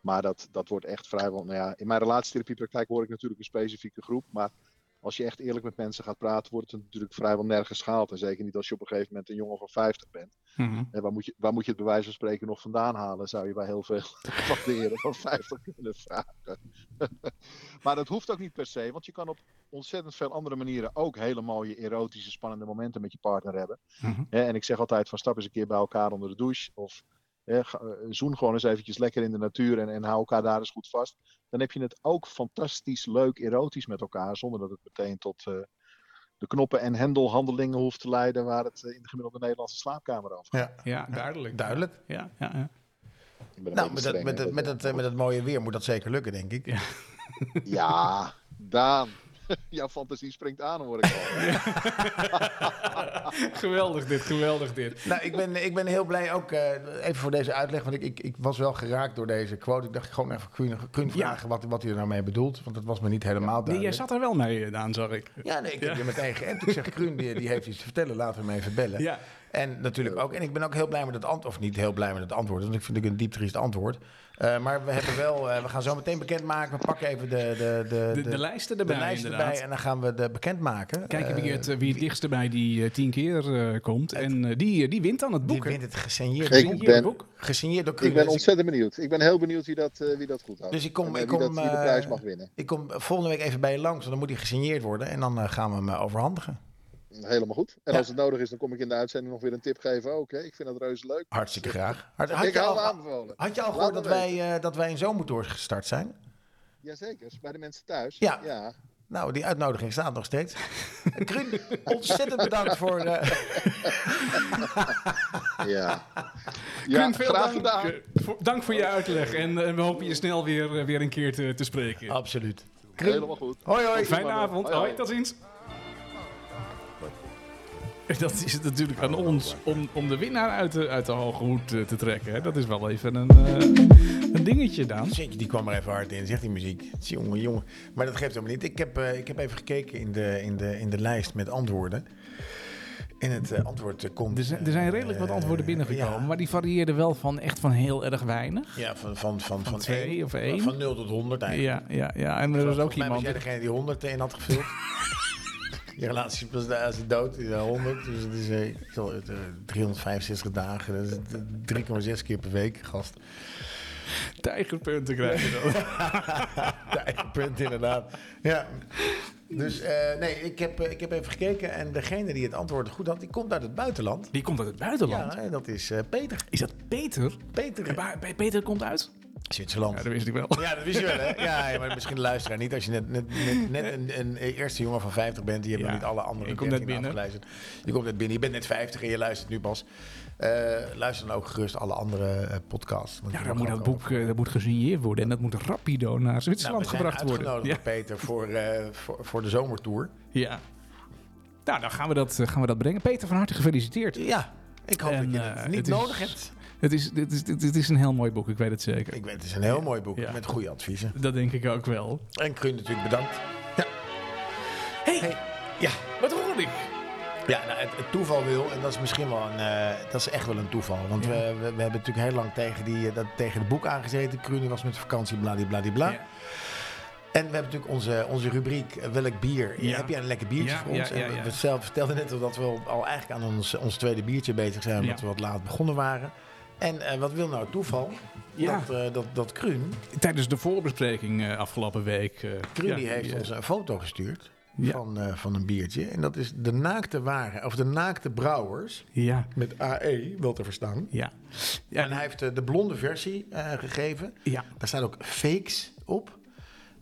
Maar dat, dat wordt echt vrijwel. Nou ja, in mijn relatietherapiepraktijk hoor ik natuurlijk een specifieke groep. Maar als je echt eerlijk met mensen gaat praten, wordt het natuurlijk vrijwel nergens gehaald. En zeker niet als je op een gegeven moment een jongen van 50 bent. Mhm. En waar, moet je, waar moet je het bij wijze van spreken nog vandaan halen? Zou je bij heel veel van de heren van 50 kunnen vragen. maar dat hoeft ook niet per se, want je kan op ontzettend veel andere manieren ook hele mooie erotische, spannende momenten met je partner hebben. Mhm. En ik zeg altijd van stap eens een keer bij elkaar onder de douche. Of zoen gewoon eens eventjes lekker in de natuur en, en hou elkaar daar eens goed vast. Dan heb je het ook fantastisch leuk erotisch met elkaar, zonder dat het meteen tot eh, de knoppen- en hendelhandelingen hoeft te leiden waar het eh, in de gemiddelde Nederlandse slaapkamer over gaat. Ja, Ja, duidelijk. duidelijk. Ja, ja, ja. Nou, met, dat, streng, met, het, met, het, eh, met het mooie weer moet dat zeker lukken, denk ik. Ja. Ja, Daan. Jouw fantasie springt aan, hoor ik al. geweldig dit, geweldig dit. Nou, ik ben, ik ben heel blij ook, eh, even voor deze uitleg, want ik, ik, ik was wel geraakt door deze quote. Ik dacht gewoon even, kun Ja. vragen wat, wat hij er nou mee bedoelt? Want dat was me niet helemaal Nee, jij duidelijk. zat er wel mee, eh, Daan, zag ik. Ja, nee, ik heb je meteen geënt. Ik zeg, Kruun, die, die heeft iets te vertellen, laten we hem even bellen. Ja. En natuurlijk ook, en ik ben ook heel blij met het antwoord, of niet heel blij met het antwoord, want ik vind het een diep triest antwoord. Eh, maar we hebben wel, eh, we gaan zo meteen bekendmaken. We pakken even de, de, de, De, de lijsten erbij, de lijst inderdaad. erbij en dan gaan we de bekendmaken. Kijken wie Eh, het, eh, wie het dichtst bij die tien keer eh, komt. En eh, die, die wint dan het Die boek. hè? wint het gesigneerd. Ik Gesigneerd ben- boek. Gesigneerd door. Ik ben ontzettend benieuwd. Ik ben heel benieuwd wie dat, eh, wie dat goed houdt. Dus ik kom- En, ik wie, kom, dat, wie de prijs mag winnen. Ik kom volgende week even bij je langs, want dan moet hij gesigneerd worden. En dan gaan we hem overhandigen. Helemaal goed. En Ja. als het nodig is, dan kom ik in de uitzending nog weer een tip geven. Oké, ik vind dat reuze leuk. Hartstikke graag. Had, had ik hou aanbevolen. had je al gehoord dat wij, eh, dat wij in gestart zijn? Jazeker, bij de mensen thuis. Ja. ja. Nou, die uitnodiging staat nog steeds. Kruun, ontzettend bedankt voor... eh, Ja, ja veel graag dank, gedaan. eh, voor, dank voor je uitleg. En we hopen je snel weer, weer een keer te, te spreken. absoluut. Helemaal goed. Hoi, hoi. Fijne avond. Hoi, hoi. Hoi, tot ziens. Dat is het natuurlijk aan ons om, om de winnaar uit de, uit de hoge hoed eh, te trekken. Hè. Dat is wel even een, eh, een dingetje, Daan. Die kwam er even hard in, zegt die muziek. Jongen, jongen. Maar dat geeft helemaal niet. Ik heb, eh, ik heb even gekeken in de, in, de, in de lijst met antwoorden. En het antwoord komt... Er zijn, er zijn redelijk wat antwoorden binnengekomen, ja. maar die varieerden wel van echt van heel erg weinig. Ja, van, van, van, van, of één? Van 0 tot 100 eigenlijk. Ja, ja, ja. En er was ook mij was iemand. jij degene die 100 in had gevuld. Je relatie was daar is dood, is 100. Dus het is eh, ik zal het, eh, 365 dagen. Dat is eh, 3,6 keer per week, gast. Tijgerpunten krijgen dan. Punt inderdaad. Ja. Dus eh, nee, ik heb, eh, ik heb even gekeken. En degene die het antwoord goed had, die komt uit het buitenland. Die komt uit het buitenland. Ja, en dat is eh, Peter. Is dat Peter? Peter. En waar- bij Peter komt uit? Zwitserland. Ja, dat wist ik wel. Ja, dat wist je wel, hè? Ja, ja, maar misschien de luisteraar niet. Als je net, net, net, net een, een eerste jongen van 50 bent, die hebt Ja, nog niet alle andere je komt net 13 binnen. afgeluisterd. Je komt net binnen, je bent net 50 en je luistert nu pas. Eh, luister dan ook gerust alle andere eh, podcasts. want Ja, dan moet dat boek eh, dat moet gesigneerd worden. En dat moet rapido naar Nou, Zwitserland gebracht worden. Ja. Peter voor, eh, voor, voor de zomertour. ja. Nou, dan gaan we, dat, gaan we dat brengen. Peter, van harte gefeliciteerd. Ja, ik hoop En, dat je het niet het is- nodig hebt. Het is, dit, is, dit is een heel mooi boek, ik weet het zeker. Ik weet, het is een heel mooi boek Ja. met goede adviezen. Dat denk ik ook wel. En Kruun natuurlijk bedankt. Ja. Hey, Hey, ja, wat hoor ik? ja nou, het, het toeval wil, en dat is misschien wel een, eh, dat is echt wel een toeval. Want Ja. we, we, we hebben natuurlijk heel lang tegen, die, eh, dat, tegen het boek aangezeten. Kruun was met vakantie, bladibladibla. Ja. En we hebben natuurlijk onze, onze rubriek eh, Welk bier? Ja. Heb jij een lekker biertje Ja, voor ons? ja, ja, En we- zelf vertelden net al dat we al eigenlijk aan ons, ons tweede biertje bezig zijn. Omdat we wat laat begonnen waren. En eh, wat wil nou toeval? Ja. Dat, eh, dat, dat Kruun, Tijdens de voorbespreking eh, afgelopen week. Kruun ja, die heeft die, ons een foto gestuurd Ja. van, van een biertje. En dat is de naakte ware, of de naakte brouwers. Ja, Met AE, wel te verstaan. ja. En hij heeft de blonde versie gegeven. ja. Daar staat ook fakes op.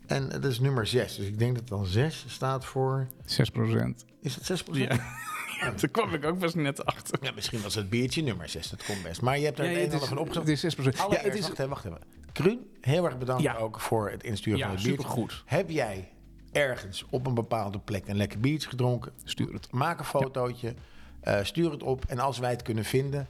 En dat is nummer 6. Dus ik denk dat dan 6 staat voor... 6 procent. Is het 6 Ja. Daar kwam ik ook pas net achter. Ja, misschien was het biertje nummer 6. Dat komt best. Maar je hebt er Ja, een en ander van opgezocht. het is 6 procent. Ja, Allereerst, het is, wacht even, wacht even. Kruun, heel erg bedankt Ja. ook voor het insturen van het biertje. supergoed. Heb jij ergens op een bepaalde plek een lekker biertje gedronken? Stuur het. Maak een fotootje, eh, stuur het op. En als wij het kunnen vinden,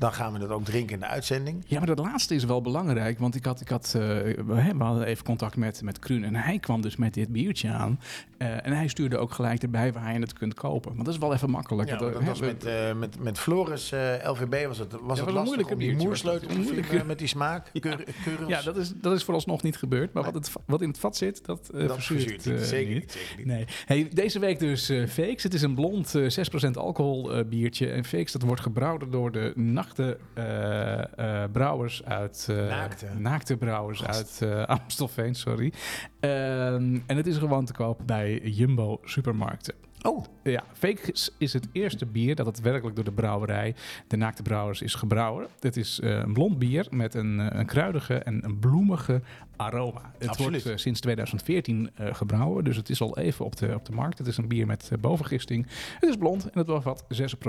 dan gaan we dat ook drinken in de uitzending. Ja, maar dat laatste is wel belangrijk. Want ik had, ik had, eh, we hadden even contact met, met Kruun. En hij kwam dus met dit biertje aan. Eh, en hij stuurde ook gelijk erbij waar je het kunt kopen. Want dat is wel even makkelijk. Ja, Dat, was we- met, eh, met, met Floris LVB was het, was het lastig moeilijke om die moersleutel te moeilijke- met die smaak. Keur, keurels. ja, dat is, dat is vooralsnog niet gebeurd. Maar wat, het, wat in het vat zit, dat, eh dat verzuurt, niet. Zeker niet. niet. Zeker niet. Nee. Hey, deze week dus Fakes. Het is een blond eh 6% alcohol biertje. En Fakes, dat wordt gebrouwen door de nachte eh, eh, brouwers uit... eh, Naakte. naakte brouwers uit Amstelveen, sorry. Ehm, en het is gewoon te koop bij Jumbo supermarkten. Oh, Ja, Fakes is het eerste bier dat het werkelijk door de brouwerij, de Naakte Brouwers, is gebrouwen. Het is een blond bier met een, een kruidige en een bloemige aroma. Het Absoluut. wordt eh, sinds 2014 eh, gebrouwen, dus het is al even op de, op de markt. Het is een bier met eh, bovengisting. Het is blond en het bevat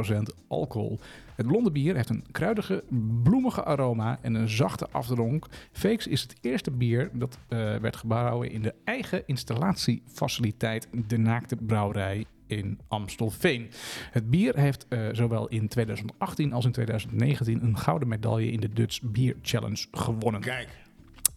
6% alcohol. Het blonde bier heeft een kruidige, bloemige aroma en een zachte afdronk. Fakes is het eerste bier dat werd gebrouwen in de eigen installatiefaciliteit De Naakte Brouwerij in Amstelveen. Het bier heeft zowel in 2018 als in 2019 een gouden medaille in de Dutch Beer Challenge gewonnen. kijk.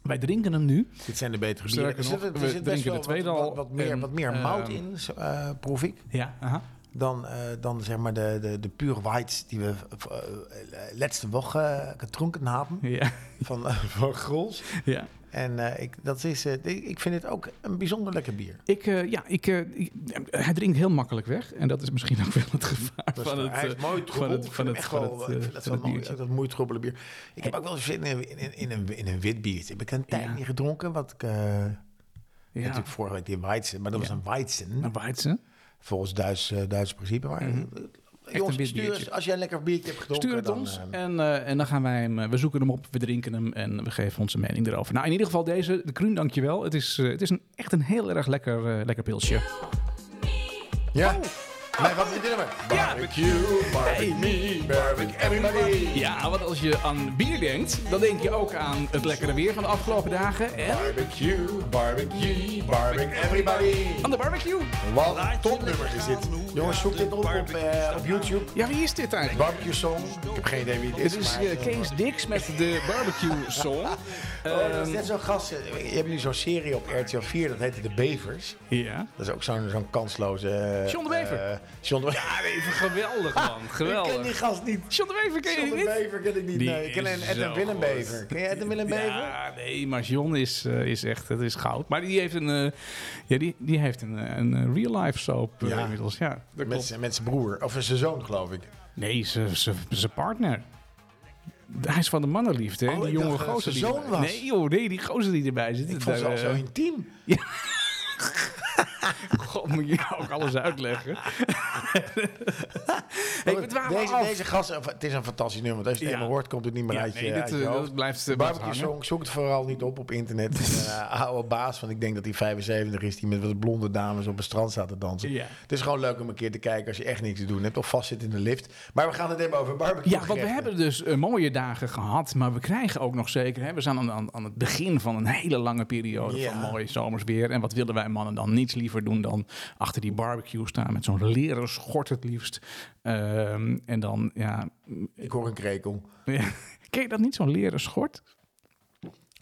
Wij drinken hem nu. Dit zijn de betere bieren. Er nog, er we zit best drinken wel de tweede wat, al wat, wat meer, en, wat meer mout ehm, in, eh, proef ik. Ja, aha. Dan, eh, dan zeg maar de, de, de pure whites die we uh, laatste woche uh, gedronken hebben. Ja, Van, uh, van Grols. ja. En uh, ik, dat is, uh, ik vind het ook een bijzonder lekker bier. Ik, uh, ja, ik, ik, hij drinkt heel makkelijk weg. En dat is misschien ook wel het gevaar dat van het Hij is mooi troebel. van het, van het, echt van wel, het, dat wel mooi, dat mooi troebele bier. Ik heb ook wel eens zin in, in, in, een, in een wit biertje. Heb ik een tijd Ja. niet gedronken. Wat ik, Ja, natuurlijk vorige week die Weizen. Maar dat was een Weizen. een Weidse. Volgens Duits, Duits principe. Maar, Mhm. Jongens, stuur eens, als jij een lekker biertje hebt gedronken. Stuur het dan, ons uh, en, eh, en dan gaan wij hem, eh, we zoeken hem op, we drinken hem en we geven onze mening erover. Nou, in ieder geval deze, de Kruun, dankjewel. Het is, eh, het is een, echt een heel erg lekker, eh, lekker pilsje. ja. Nee, wat moet je nummer? Barbecue, barbecue me, barbecue everybody. Ja, want als je aan bier denkt, dan denk je ook aan het lekkere weer van de afgelopen dagen en Barbecue, barbecue, barbecue everybody. aan de barbecue. Wat een topnummer is dit. Jongens, zoek dit op op, eh, op YouTube. Ja, wie is dit eigenlijk? Barbecue song. Ik heb geen idee wie het is. Dit is maar, eh, Kees Dix met de barbecue song. Oh, dat is net zo'n gast. eh, Je hebt nu zo'n serie op RTL 4, dat heette De Bevers. ja. Dat is ook zo'n zo'n kansloze... eh, John de Bever. John de Bever. Ja, even geweldig man, Ik ken geweldig. die gast niet. John de Wever ken je John niet? de Bever ken ik niet. Die nee, ik ken is een Ed zo en Willem goed. Bever. Ken je Ed en Willem Bever? Ja, nee, maar John is, eh, is echt, het is goud. Maar die heeft een, eh, ja, die, die heeft een, eh, een eh, real life soap Ja. inmiddels. Ja, dat Met Met zijn broer. Of zijn zoon, geloof ik. Nee, zijn partner. Hij is van de mannenliefde, hè? Oh, die jonge gozer die zijn zoon was. Nee, joh, nee, die gozer die erbij zit. Ik vond ze al zo intiem. God, moet je nou ook alles uitleggen? hey, deze, gast, het is een fantastisch nummer. want Als je het Ja. eenmaal hoort, komt het niet meer Ja, uit je, nee, dit, uit je eh, hoofd. dat blijft, Barbecue Song, zoek het vooral niet op op internet. Een eh, oude baas van, ik denk dat hij 75 is, die met wat blonde dames op het strand staat te dansen. Ja. Het is gewoon leuk om een keer te kijken als je echt niks te doen hebt of vast zit in de lift. Maar we gaan het hebben over barbecue Ja, want we hebben dus eh, mooie dagen gehad, maar we krijgen ook nog zeker... Hè, we zijn aan, aan, aan het begin van een hele lange periode Ja. van mooie zomers weer. En wat willen wij mannen dan niets liever doen dan achter die barbecue staan... met zo'n leren schort het liefst. Ehm, en dan, ja... Ik hoor een krekel. Ken je dat niet, zo'n leren schort?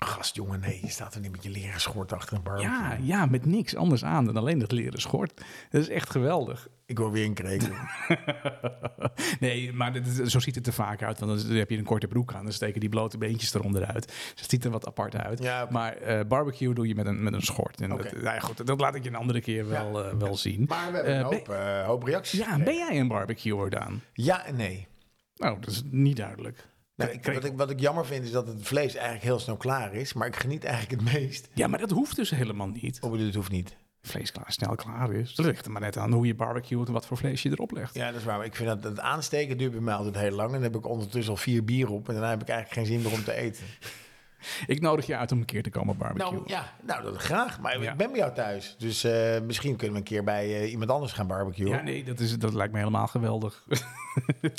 Gast, jongen, nee, je staat er niet met je leren schort achter een barbecue. Ja, ja, met niks anders aan dan alleen dat leren schort. Dat is echt geweldig. Ik hoor weer een krekel. nee, maar dit zo ziet het er vaak uit. Want dan heb je een korte broek aan. Dan steken die blote beentjes eronder uit. Dus het ziet er wat apart uit. Ja. Maar eh, barbecue doe je met een, met een schort. En dat, nou ja, goed, dat laat ik je een andere keer wel, eh, wel zien. Maar we hebben Eh, een hoop, hoop reacties Ja, gekregen. ben jij een barbecuer dan? Ja en nee. Nou, dat is niet duidelijk. Nou, ik, wat, ik, wat ik jammer vind is dat het vlees eigenlijk heel snel klaar is. Maar ik geniet eigenlijk het meest. Ja, maar dat hoeft dus helemaal niet. Oh, het hoeft niet. Vlees klaar, snel klaar is. Dat ligt er maar net aan hoe je barbecue en wat voor vlees je erop legt. Ja, dat is waar. Maar ik vind dat het aansteken duurt bij mij altijd heel lang. En dan heb ik ondertussen al vier bier op. En daarna heb ik eigenlijk geen zin meer om te eten. Ik nodig je uit om een keer te komen barbecue. Nou ja, nou, dat graag. Maar Ja. ik ben bij jou thuis. Dus eh, misschien kunnen we een keer bij eh, iemand anders gaan barbecuen. ja, nee, dat, is, dat lijkt me helemaal geweldig.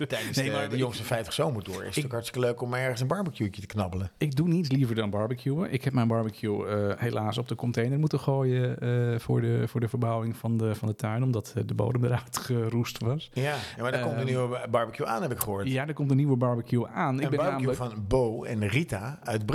Tijdens Nee, de, maar de ik- jongste 50 zomertour. Is het ook hartstikke leuk om ergens een barbecue te knabbelen. Ik doe niets liever dan barbecuen. Ik heb mijn barbecue eh, helaas op de container moeten gooien eh, voor, de, voor de verbouwing van de, van de tuin, omdat eh, de bodem eruit geroest was. Ja, maar daar komt een Ehm, nieuwe barbecue aan, heb ik gehoord. Ja, er komt een nieuwe barbecue aan. Ik een ben barbecue namelijk van Bo en Rita uit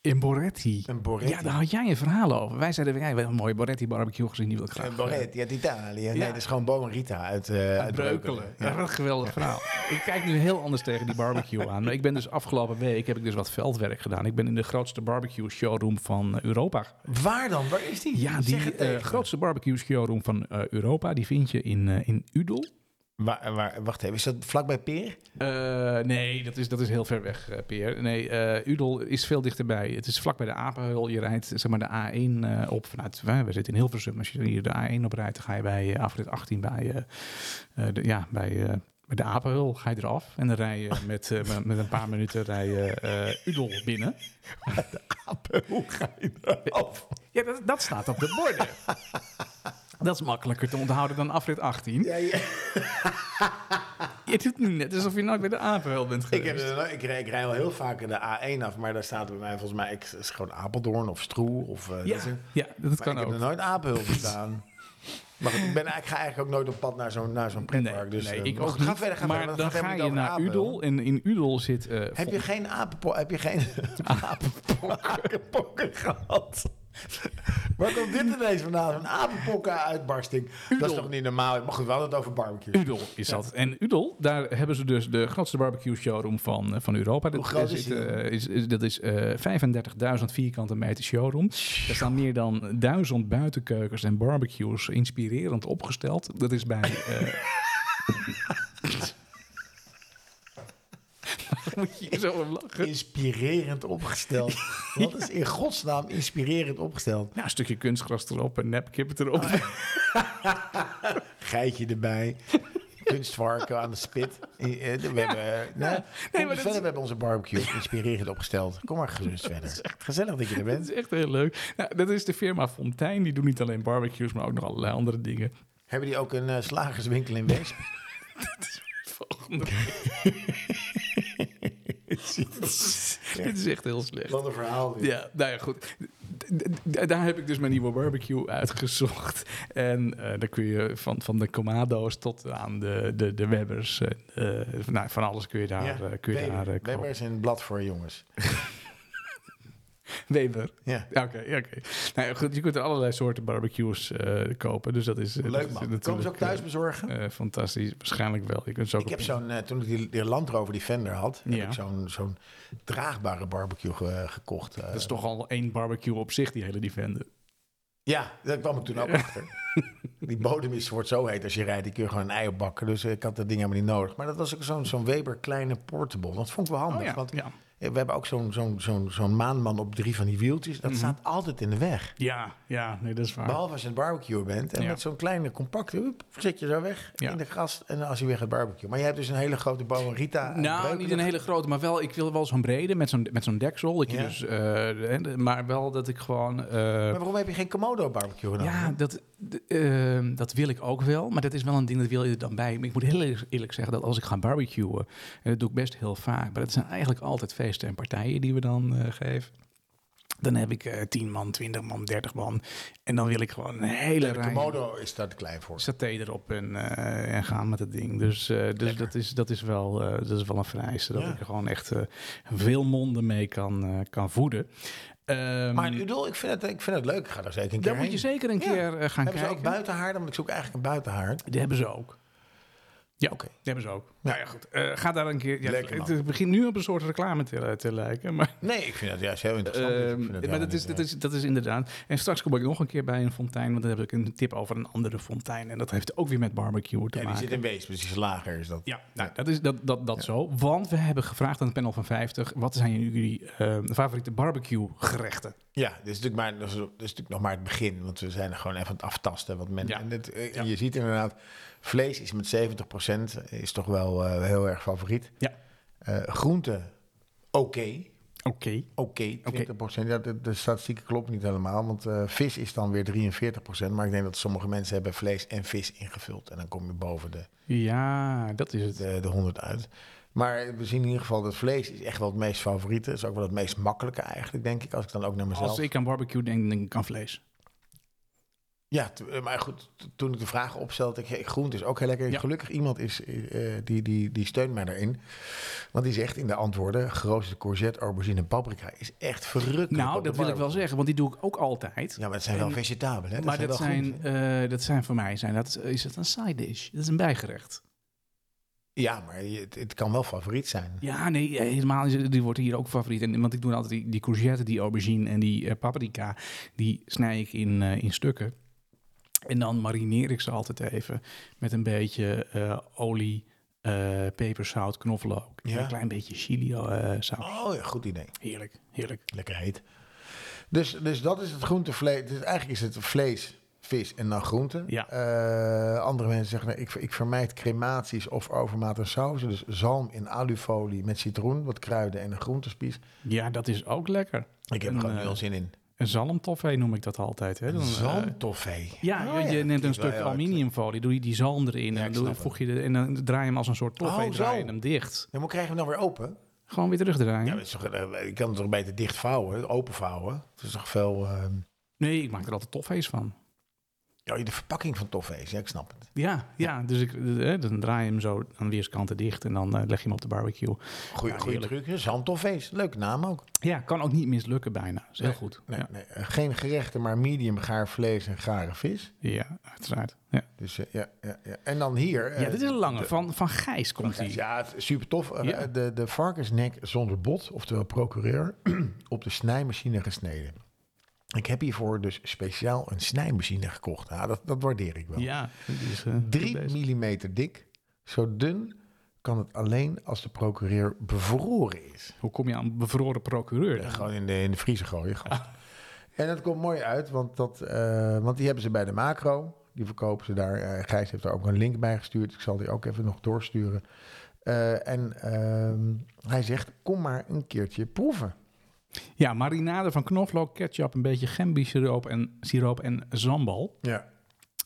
In Boretti. Een Boretti. Ja, daar had jij een verhaal over. Wij zeiden, ja, we hebben een mooie Boretti barbecue gezien, die wil ik graag. Een Boretti uit Italië. Nee, Ja. dat is gewoon Bo en Rita uit, eh, uit Breukelen. Ja, wat een geweldig verhaal. ik kijk nu heel anders tegen die barbecue aan. Maar ik ben dus afgelopen week heb ik dus wat veldwerk gedaan. Ik ben in de grootste barbecue showroom van Europa Waar dan? Waar is die? Ja, die eh, grootste barbecue showroom van eh, Europa, die vind je in, in Udel. Waar, waar, wacht even, is dat vlakbij Peer? Eh, nee, dat is, dat is heel ver weg, eh, Peer. Nee, eh, Udel is veel dichterbij. Het is vlak bij de Apenheul. Je rijdt zeg maar, de A1 eh, op vanuit... We, we zitten in Hilversum. Als je hier de A1 op rijdt, dan ga je bij uh, afrit 18 bij, de, ja, bij, bij de Apenheul. Ga je eraf en dan rij je met, met- een paar minuten rij je Udel binnen. Hoe ga je eraf? Ja, dat, dat staat op de borden. dat is makkelijker te onthouden dan afrit 18. Ja, ja. Je doet nu net alsof je nooit bij de Apenheul bent Ik, geweest. heb, er nooit- ik, rij, ik rij al heel vaak de A1 af, maar daar staat bij mij volgens mij ik, is gewoon Apeldoorn of Stroe. Of, eh, ja, dat ja, dat maar kan ik heb ook. er nooit Apelhul gestaan. Maar ik, ben, ik ga eigenlijk ook nooit op pad naar zo'n naar zo'n pretpark. dus, nee, eh, ik ook ga niet. verder, ga maar verder, dan ga je naar Udel en in Udel zit... eh, Heb je geen apenpo heb je geen apenpokken gehad? Waar komt dit ineens vandaan? Een apenpokken-uitbarsting. Dat is toch niet normaal? Maar goed, we hadden het over barbecue. Udel is dat. En Udel, daar hebben ze dus de grootste barbecue showroom van, eh, van Europa. Dat, Hoe groot is eh, is, is- dat is eh 35.000 vierkante meter showroom. Er staan meer dan duizend buitenkeukens en barbecues inspirerend opgesteld. Dat is bij... eh, Moet je zo om lachen? Inspirerend opgesteld. Wat is in godsnaam inspirerend opgesteld? Ja, een stukje kunstgras erop, een nepkip erop. Geitje erbij. Kunstvarken aan de spit. Eh, We hebben, eh, nee, maar nee, dat verder, is- we hebben onze barbecue inspirerend opgesteld. Kom maar gerust verder. Gezellig dat je er Dat bent. is echt heel leuk. Nou, dat is de firma Fontijn. Die doen niet alleen barbecues, maar ook nog allerlei andere dingen. Hebben die ook een eh, slagerswinkel in Weesp? Volgende. Dit is echt heel slecht. Wat een verhaal. dit. Ja, nou ja, goed. D- daar heb ik dus mijn nieuwe barbecue uitgezocht. En eh dan kun je van, van de Comado's tot aan de, de, de Webbers. en, eh, nou, van alles kun je daar, Ja, eh, kun je Weber. daar eh, is een blad voor jongens. Weber. Ja. Ja, Oké. Nou goed, je kunt er allerlei soorten barbecues eh, kopen. Dus dat is, eh, Leuk is man. natuurlijk, Komen ze ook thuis eh, bezorgen? fantastisch. Waarschijnlijk wel. Je kunt ze ook Ik heb zo'n, toen ik die, die Land Rover Defender had, heb Ja. ik zo'n, zo'n draagbare barbecue ge- gekocht. Dat is toch al één barbecue op zich, die hele Defender. Ja, daar kwam ik toen ook achter. Die bodem is, wordt zo heet als je rijdt, die kun je gewoon een ei opbakken. Dus ik had dat ding helemaal niet nodig. Maar dat was ook zo'n, zo'n Weber kleine portable. Dat vond ik wel handig. Oh ja, Want ja. We hebben ook zo'n zo'n zo'n zo'n maanman op drie van die wieltjes. Dat Mhm. staat altijd in de weg. Ja, ja, nee, dat is waar. Behalve als je een barbecue bent. En Ja. met zo'n kleine compacte, hup, zet je zo weg Ja. in de gast. En als je weer gaat barbecue. Maar je hebt dus een hele grote boom Rita. Nou, niet een hele grote, maar wel, ik wil wel zo'n brede met zo'n, met zo'n deksel. Dat je Ja. dus, eh, maar wel dat ik gewoon... eh, Maar waarom heb je geen Komodo barbecue gedaan? ja, dat, d- eh, dat wil ik ook wel. Maar dat is wel een ding, dat wil je er dan bij. Maar ik moet heel eerlijk- zeggen dat als ik ga barbecuen... en dat doe ik best heel vaak... maar dat zijn eigenlijk altijd feesten en partijen die we dan eh, geven. Dan heb ik eh 10 man, 20 man, 30 man. En dan wil ik gewoon een hele de rij Komodo is daar klein voor. saté erop en, eh, en gaan met het ding. Dus, eh, dus dat, is, dat, is wel, eh, dat is wel een vereiste. Dat Ja. ik er gewoon echt eh, veel monden mee kan, eh, kan voeden. Ehm, Maar ik bedoel, ik vind het, ik vind het leuk. Ik ga daar zeker een keer daar moet je zeker een Ja. keer eh, gaan Hebben ze kijken. ook buitenhaarden? Want ik zoek eigenlijk een buitenhaard. Die hebben ze ook. Ja, Oké. die hebben ze ook. Nou ja, goed. Eh, ga daar een keer... Ja, het, begint nu op een soort reclame te, te lijken. Maar, Nee, ik vind dat juist heel interessant. Ehm, maar dat is, dat, is, dat is inderdaad... En straks kom ik nog een keer bij een fontein. Want dan heb ik een tip over een andere fontein. En dat heeft ook weer met barbecue te Ja, die maken. zit in Wees, precies lager is dat. Ja, nou, dat is dat, dat, dat zo. Want we hebben gevraagd aan het panel van 50... wat zijn jullie eh, favoriete barbecue gerechten? Ja, dit is, natuurlijk maar, dat, is, dat is natuurlijk nog maar het begin. Want we zijn er gewoon even aan het aftasten. Wat men, en dit, eh. Je ziet inderdaad, vlees is met 70% is toch wel eh, heel erg favoriet. Ja. Eh groente, oké. Oké. Oké, 20%. Ja, de, de statistieken kloppen niet helemaal. Want eh, vis is dan weer 43%. Maar ik denk dat sommige mensen hebben vlees en vis ingevuld. En dan kom je boven de, Ja, dat is het. de, de 100 uit. Maar we zien in ieder geval dat vlees is echt wel het meest favoriete. is ook wel het meest makkelijke eigenlijk, denk ik. Als ik dan ook naar mezelf... Als ik aan barbecue denk, denk ik aan vlees. Ja, eh, maar goed, toen ik de vraag opstelde, ik, groente is ook heel lekker. Ja. Gelukkig iemand is, eh, die, die, die steunt mij daarin. Want die zegt in de antwoorden, geroosterde courgette, aubergine en paprika is echt verrukkelijk. Nou, dat wil ik wel zeggen, want die doe ik ook altijd. Ja, maar het zijn wel En- vegetabelen, hè? Dat maar zijn dat zijn, eh, dat zijn voor mij zijn dat, is het een side dish. Dat is een bijgerecht. Ja, maar het, het kan wel favoriet zijn. Ja, nee, helemaal. Die wordt hier ook favoriet. En, want ik doe altijd die, die courgette, die aubergine en die eh, paprika. Die snij ik in, eh, in stukken. En dan marineer ik ze altijd even met een beetje eh, olie, eh peperzout, knoflook. Ja. een klein beetje chili eh zout. Oh ja, goed idee. Heerlijk, heerlijk. Lekker heet. Dus, dus dat is het groentevlees. Dus eigenlijk is het vlees, vis en dan groente. Ja. Andere mensen zeggen, nee, ik, ik vermijd crematies of overmatige sauzen. Dus zalm in alufolie met citroen, wat kruiden en een groentespies. Ja, dat is ook lekker. Ik heb er gewoon heel zin in. Een zalmtoffee noem ik dat altijd. Hè? Dan, eh, Zalmtoffee. Ja, Oh, je, je neemt een Ik stuk aluminiumfolie, doe je die zalm erin Ja, en ik dan voeg je de, en dan draai je hem als een soort toffee, Oh, draai je hem dicht. Ja, maar krijgen we hem dan weer open? Gewoon weer terugdraaien. Ja, maar toch, eh, ik kan het toch beter dicht vouwen, open vouwen? Het is toch veel... eh, Nee, ik maak er altijd toffees van. Ja, de verpakking van toffees, ja, ik snap het. Ja, ja dus ik, eh, dan draai je hem zo aan weerskanten dicht en dan eh, leg je hem op de barbecue. Goeie, Ja, goeie truc, zalmtoffees. Leuke naam ook. Ja, kan ook niet mislukken bijna. Is heel goed. Nee, ja. nee, eh, geen gerechten, maar medium gaar vlees en gare vis. ja, uiteraard. Ja. Dus eh, ja, ja, ja. En dan hier... eh, ja, dit is een lange. de- Van, van Gijs komt die. Ja, super tof. Eh, Ja. De, de varkensnek zonder bot, oftewel procureur, op de snijmachine gesneden. Ik heb hiervoor dus speciaal een snijmachine gekocht. Ja, dat, dat waardeer ik wel. Ja, is, eh, goed 3 bezig. millimeter dik. Zo dun kan het alleen als de procureur bevroren is. Hoe kom je aan bevroren procureur? Ja, gewoon in de, in de vriezer gooien. gast. En dat komt mooi uit, want, dat, eh, want die hebben ze bij de macro. Die verkopen ze daar. Eh, Gijs heeft daar ook een link bij gestuurd. Ik zal die ook even nog doorsturen. Eh, en ehm, hij zegt, kom maar een keertje proeven. Ja, marinade van knoflook, ketchup, een beetje gembi-siroop en, siroop en zambal. Ja.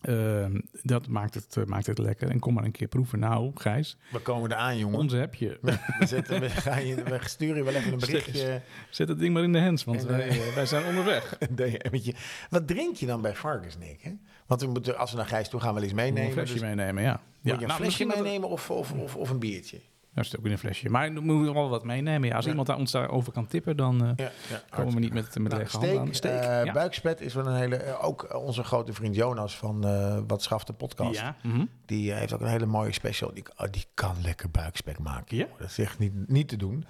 Ehm, dat maakt het, eh, maakt het lekker. En kom maar een keer proeven. Nou, Gijs, We komen eraan, jongen. onze heb je. We, zetten, we, gaan je, we sturen je wel even een berichtje. Zet het ding maar in de hands, want En, wij, eh, eh, wij zijn onderweg. DM'tje. Wat drink je dan bij varkensnek? Hè? Want we moeten, als we naar Gijs toe gaan, wel eens meenemen. een flesje dus meenemen, ja. Moet ja je een nou, flesje meenemen of, of, of, of een biertje? Ja, zit ook in een flesje. Maar dan moeten we wel wat meenemen. Ja, als Ja. iemand daar ons daarover kan tippen, dan eh, Ja, ja, komen we niet met, met Nou, lege handen aan. steak, eh, ja. buikspet is wel een hele... eh, ook onze grote vriend Jonas van eh Wat Schaft de podcast. Ja, mhm. Die heeft ook een hele mooie special. Die, oh, die kan lekker buikspek maken. Ja? Dat is echt niet, niet te doen.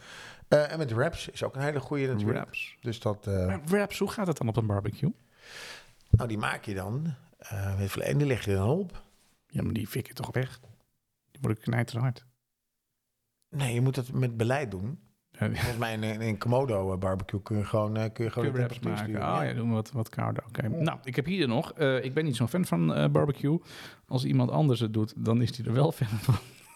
Eh, en met wraps is ook een hele goede natuurlijk. Wraps. Dus dat... eh, Maar wraps, hoe gaat het dan op een barbecue? nou, die maak je dan. eh en die leg je dan op. Ja, maar die fik je toch weg? Die worden knijterhard. Nee, je moet dat met beleid doen. Volgens mij in, in, Komodo eh, barbecue kun je gewoon, eh, kun je gewoon wraps maken. sturen. Oh ja, doen we wat, wat kouder. Oké. Nou, ik heb hier nog. eh, ik ben niet zo'n fan van barbecue. Als iemand anders het doet, dan is hij er wel fan van.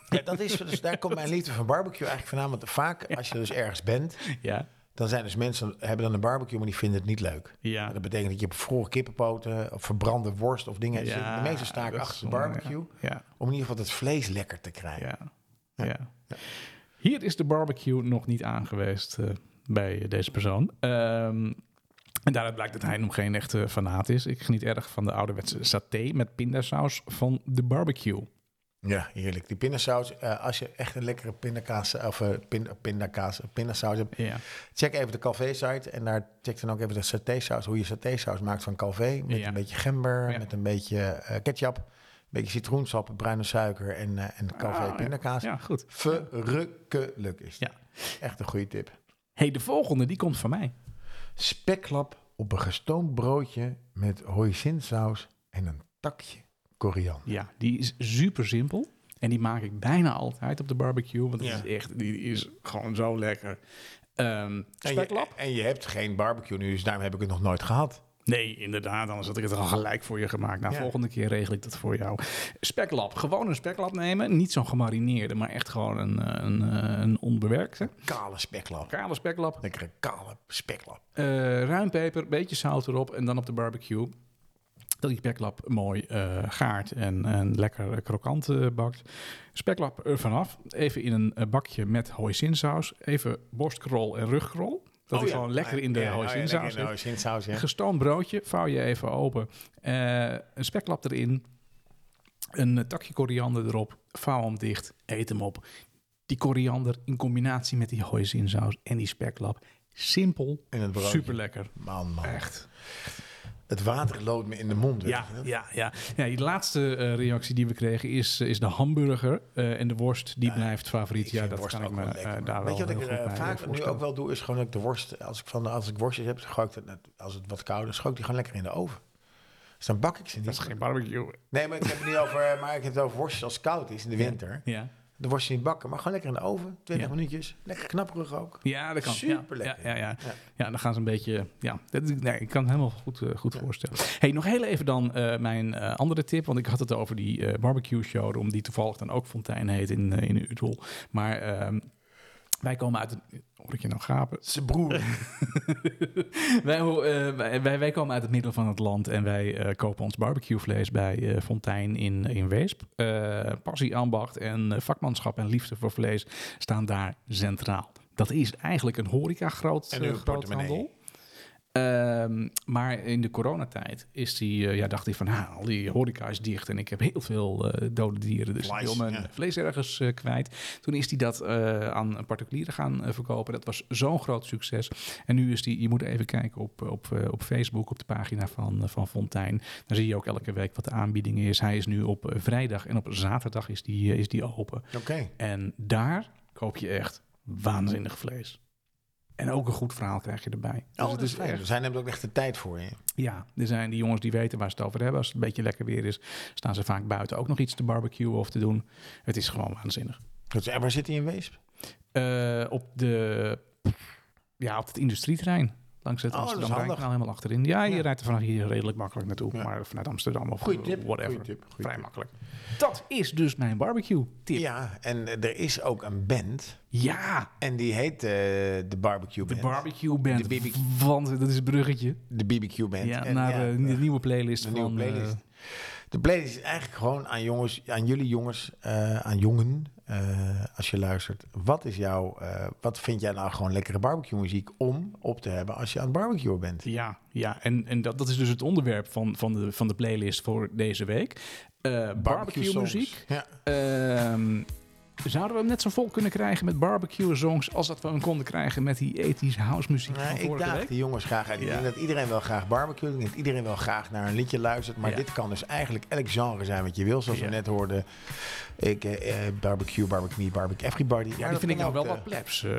Ja, dat is, dus daar komt mijn liefde van barbecue eigenlijk vandaan. Want vaak als je dus ergens bent, Ja. dan zijn dus mensen hebben dan een barbecue, maar die vinden het niet leuk. Ja. Dat betekent dat je bevroren kippenpoten of verbrande worst of dingen. Ja, de meeste sta ik dat is achter de barbecue. Ja. Om in ieder geval het vlees lekker te krijgen. Ja. ja. Hier is de barbecue nog niet aangeweest eh, bij deze persoon. Ehm, en daaruit blijkt dat hij nog geen echte fanaat is. Ik geniet erg van de ouderwetse saté met pindasaus van de barbecue. Ja, heerlijk. Die pindasaus, eh, als je echt een lekkere pindakaas of pin, pindakaas, pindasaus hebt, Ja. check even de Calvé site en daar check dan ook even de satésaus, hoe je satésaus maakt van Calvé met Ja. een beetje gember, Ja. met een beetje ketchup, beetje citroensap, bruine suiker en, eh en Calvé Ah, ja. pindakaas. Ja, goed. Verrukkelijk is het. Ja. Echt een goede tip. hey, de volgende die komt van mij. Speklap op een gestoomd broodje met hoisinsaus en een takje koriander. Ja, die is super simpel. En die maak ik bijna altijd op de barbecue. Want Ja. is echt, die is gewoon zo lekker. Ehm En je, speklap? en je hebt geen barbecue nu, dus daarom heb ik het nog nooit gehad. Nee, inderdaad. Anders had ik het al gelijk voor je gemaakt. Nou, Ja. volgende keer regel ik dat voor jou. Speklap. Gewoon een speklap nemen. Niet zo'n gemarineerde, maar echt gewoon een, eh, een, eh, een onbewerkte. Kale speklap. Kale speklap. Lekkere kale speklap. Eh ruimpeper, beetje zout erop en dan op de barbecue. Dat die speklap mooi eh, gaart en, en lekker krokant bakt. Speklap er vanaf. Even in een bakje met hoisinsaus. Even borstkrol en rugkrol. Dat Oh is ja. gewoon lekker in de Ja, oh ja, hoisinsaus. ja. Gestoomd broodje, vouw je even open. Eh, een speklap erin. Een takje koriander erop. Vouw hem dicht. Eet hem op. Die koriander in combinatie met die hoisinsaus en die speklap. Simpel, In het broodje. super lekker. Man, man. Echt. Het water loopt me in de mond. Ja, ja, ja. ja, die laatste eh, reactie die we kregen is, is de hamburger eh, en de worst. Die blijft favoriet. Ja, dat worst kan ik me wel eh, lekker. daar Weet je wat ik eh, vaak eh, nu ook wel doe, is gewoon dat ik de worst, als ik, van, als ik worstjes heb, gooi ik dat, als het wat kouder is, gooi ik die gewoon lekker in de oven. Dus dan bak ik ze niet. Dat is geen barbecue. Nee, maar ik heb het niet over, maar ik heb het over worstjes als het koud is in de winter. Ja, De worstjes niet bakken, maar gewoon lekker in de oven, 20 Ja. minuutjes. Lekker knapperig ook. ja dat kan. Superlekker. Ja, ja, ja, ja. Ja. ja, dan gaan ze een beetje... Ja, dat, nee, ik kan het helemaal goed, eh, goed voorstellen. Hey, nog heel even dan eh, mijn eh, andere tip. Want ik had het over die barbecue showroom... die toevallig dan ook Fontein heet in, in Utrecht. Maar ehm, wij komen uit... Het, hoor ik je nou gapen? Zijn broer. wij, eh, wij, wij, wij komen uit het midden van het land en wij eh, kopen ons barbecuevlees bij eh Fontijn in, in Weesp. Eh, passie, ambacht en vakmanschap en liefde voor vlees staan daar centraal. Dat is eigenlijk een horeca groot, En eh, uw Ehm, maar in de coronatijd is die, eh, ja, dacht hij van, al die horeca is dicht en ik heb heel veel eh, dode dieren, dus Vlees, wil mijn ja. vlees ergens eh, kwijt. Toen is hij dat aan particulieren gaan verkopen. Dat was zo'n groot succes. En nu is die, je moet even kijken op, op, op Facebook, op de pagina van, van Fontijn. Dan zie je ook elke week wat de aanbieding is. Hij is nu op vrijdag en op zaterdag is die, is die open. Oké. En daar koop je echt waanzinnig vlees. En ook een goed verhaal krijg je erbij. Dus Oh, het dat is echt Zij nemen ook echt de tijd voor je. ja, er zijn die jongens die weten waar ze het over hebben. Als het een beetje lekker weer is, staan ze vaak buiten ook nog iets te barbecuen of te doen. Het is gewoon waanzinnig. En waar zit hij in Weesp? Eh, op de, ja, op het industrieterrein. Langs het Oh, Amsterdam. Rijnkanaal helemaal achterin. Ja, je Ja. rijdt er vanaf hier redelijk makkelijk naartoe. Ja. Maar vanuit Amsterdam of Goeie tip. whatever. Goeie tip. Goeie Vrij tip. makkelijk. Dat is dus mijn barbecue tip. Ja, Ja, en eh, er is ook een band. En die heet eh, de Barbecue de Band. barbecue band. De. Want dat is een bruggetje. de BBQ Band. Ja, En naar ja, eh, de nieuwe playlist de van... nieuwe playlist. De playlist is eigenlijk gewoon aan jongens, aan jullie jongens, aan jongen, eh, als je luistert. Wat is jouw, eh, wat vind jij nou gewoon lekkere barbecue muziek om op te hebben als je aan het barbecuen bent? Ja, ja. en, en dat, dat is dus het onderwerp van, van, de, van de playlist voor deze week. Eh barbecue muziek. Ja. Ehm, zouden we hem net zo vol kunnen krijgen met barbecue songs als dat we hem konden krijgen met die ethische house muziek Nou, ik daag week? die jongens graag uit. Ik Ja. denk dat iedereen wel graag barbecue. Ik denk dat iedereen wel graag naar een liedje luistert. Maar Ja. dit kan dus eigenlijk elk genre zijn wat je wil. Zoals Ja. we net hoorden. Ik, eh, eh, barbecue, barbecue me, barbecue everybody. Ja, die vind ik nou wel eh, wat plebs. Uh,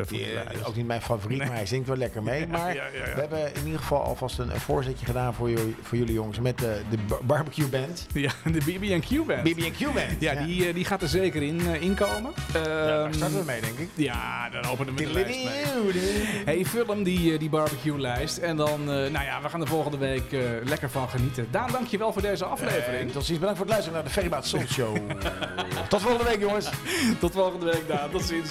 ook niet mijn favoriet, maar hij zingt wel lekker mee. Maar we hebben in ieder geval alvast een, voorzetje gedaan voor, jullie, voor jullie jongens met de, de barbecue band. Ja, de BB&Q band. BB&Q band. Ja, Die, die gaat er zeker in komen. inkomen. daar ehm, starten we mee, denk ik. Ja, dan openen we de, de lijst mee. Hey, vul hem die, die barbecue lijst. En dan, nou ja, we gaan er volgende week lekker van genieten. Daan, dankjewel voor deze aflevering. tot ziens. Bedankt voor het luisteren naar de Ferrybaat Soul Show. Tot volgende week, jongens. Tot volgende week, Daan. Tot ziens.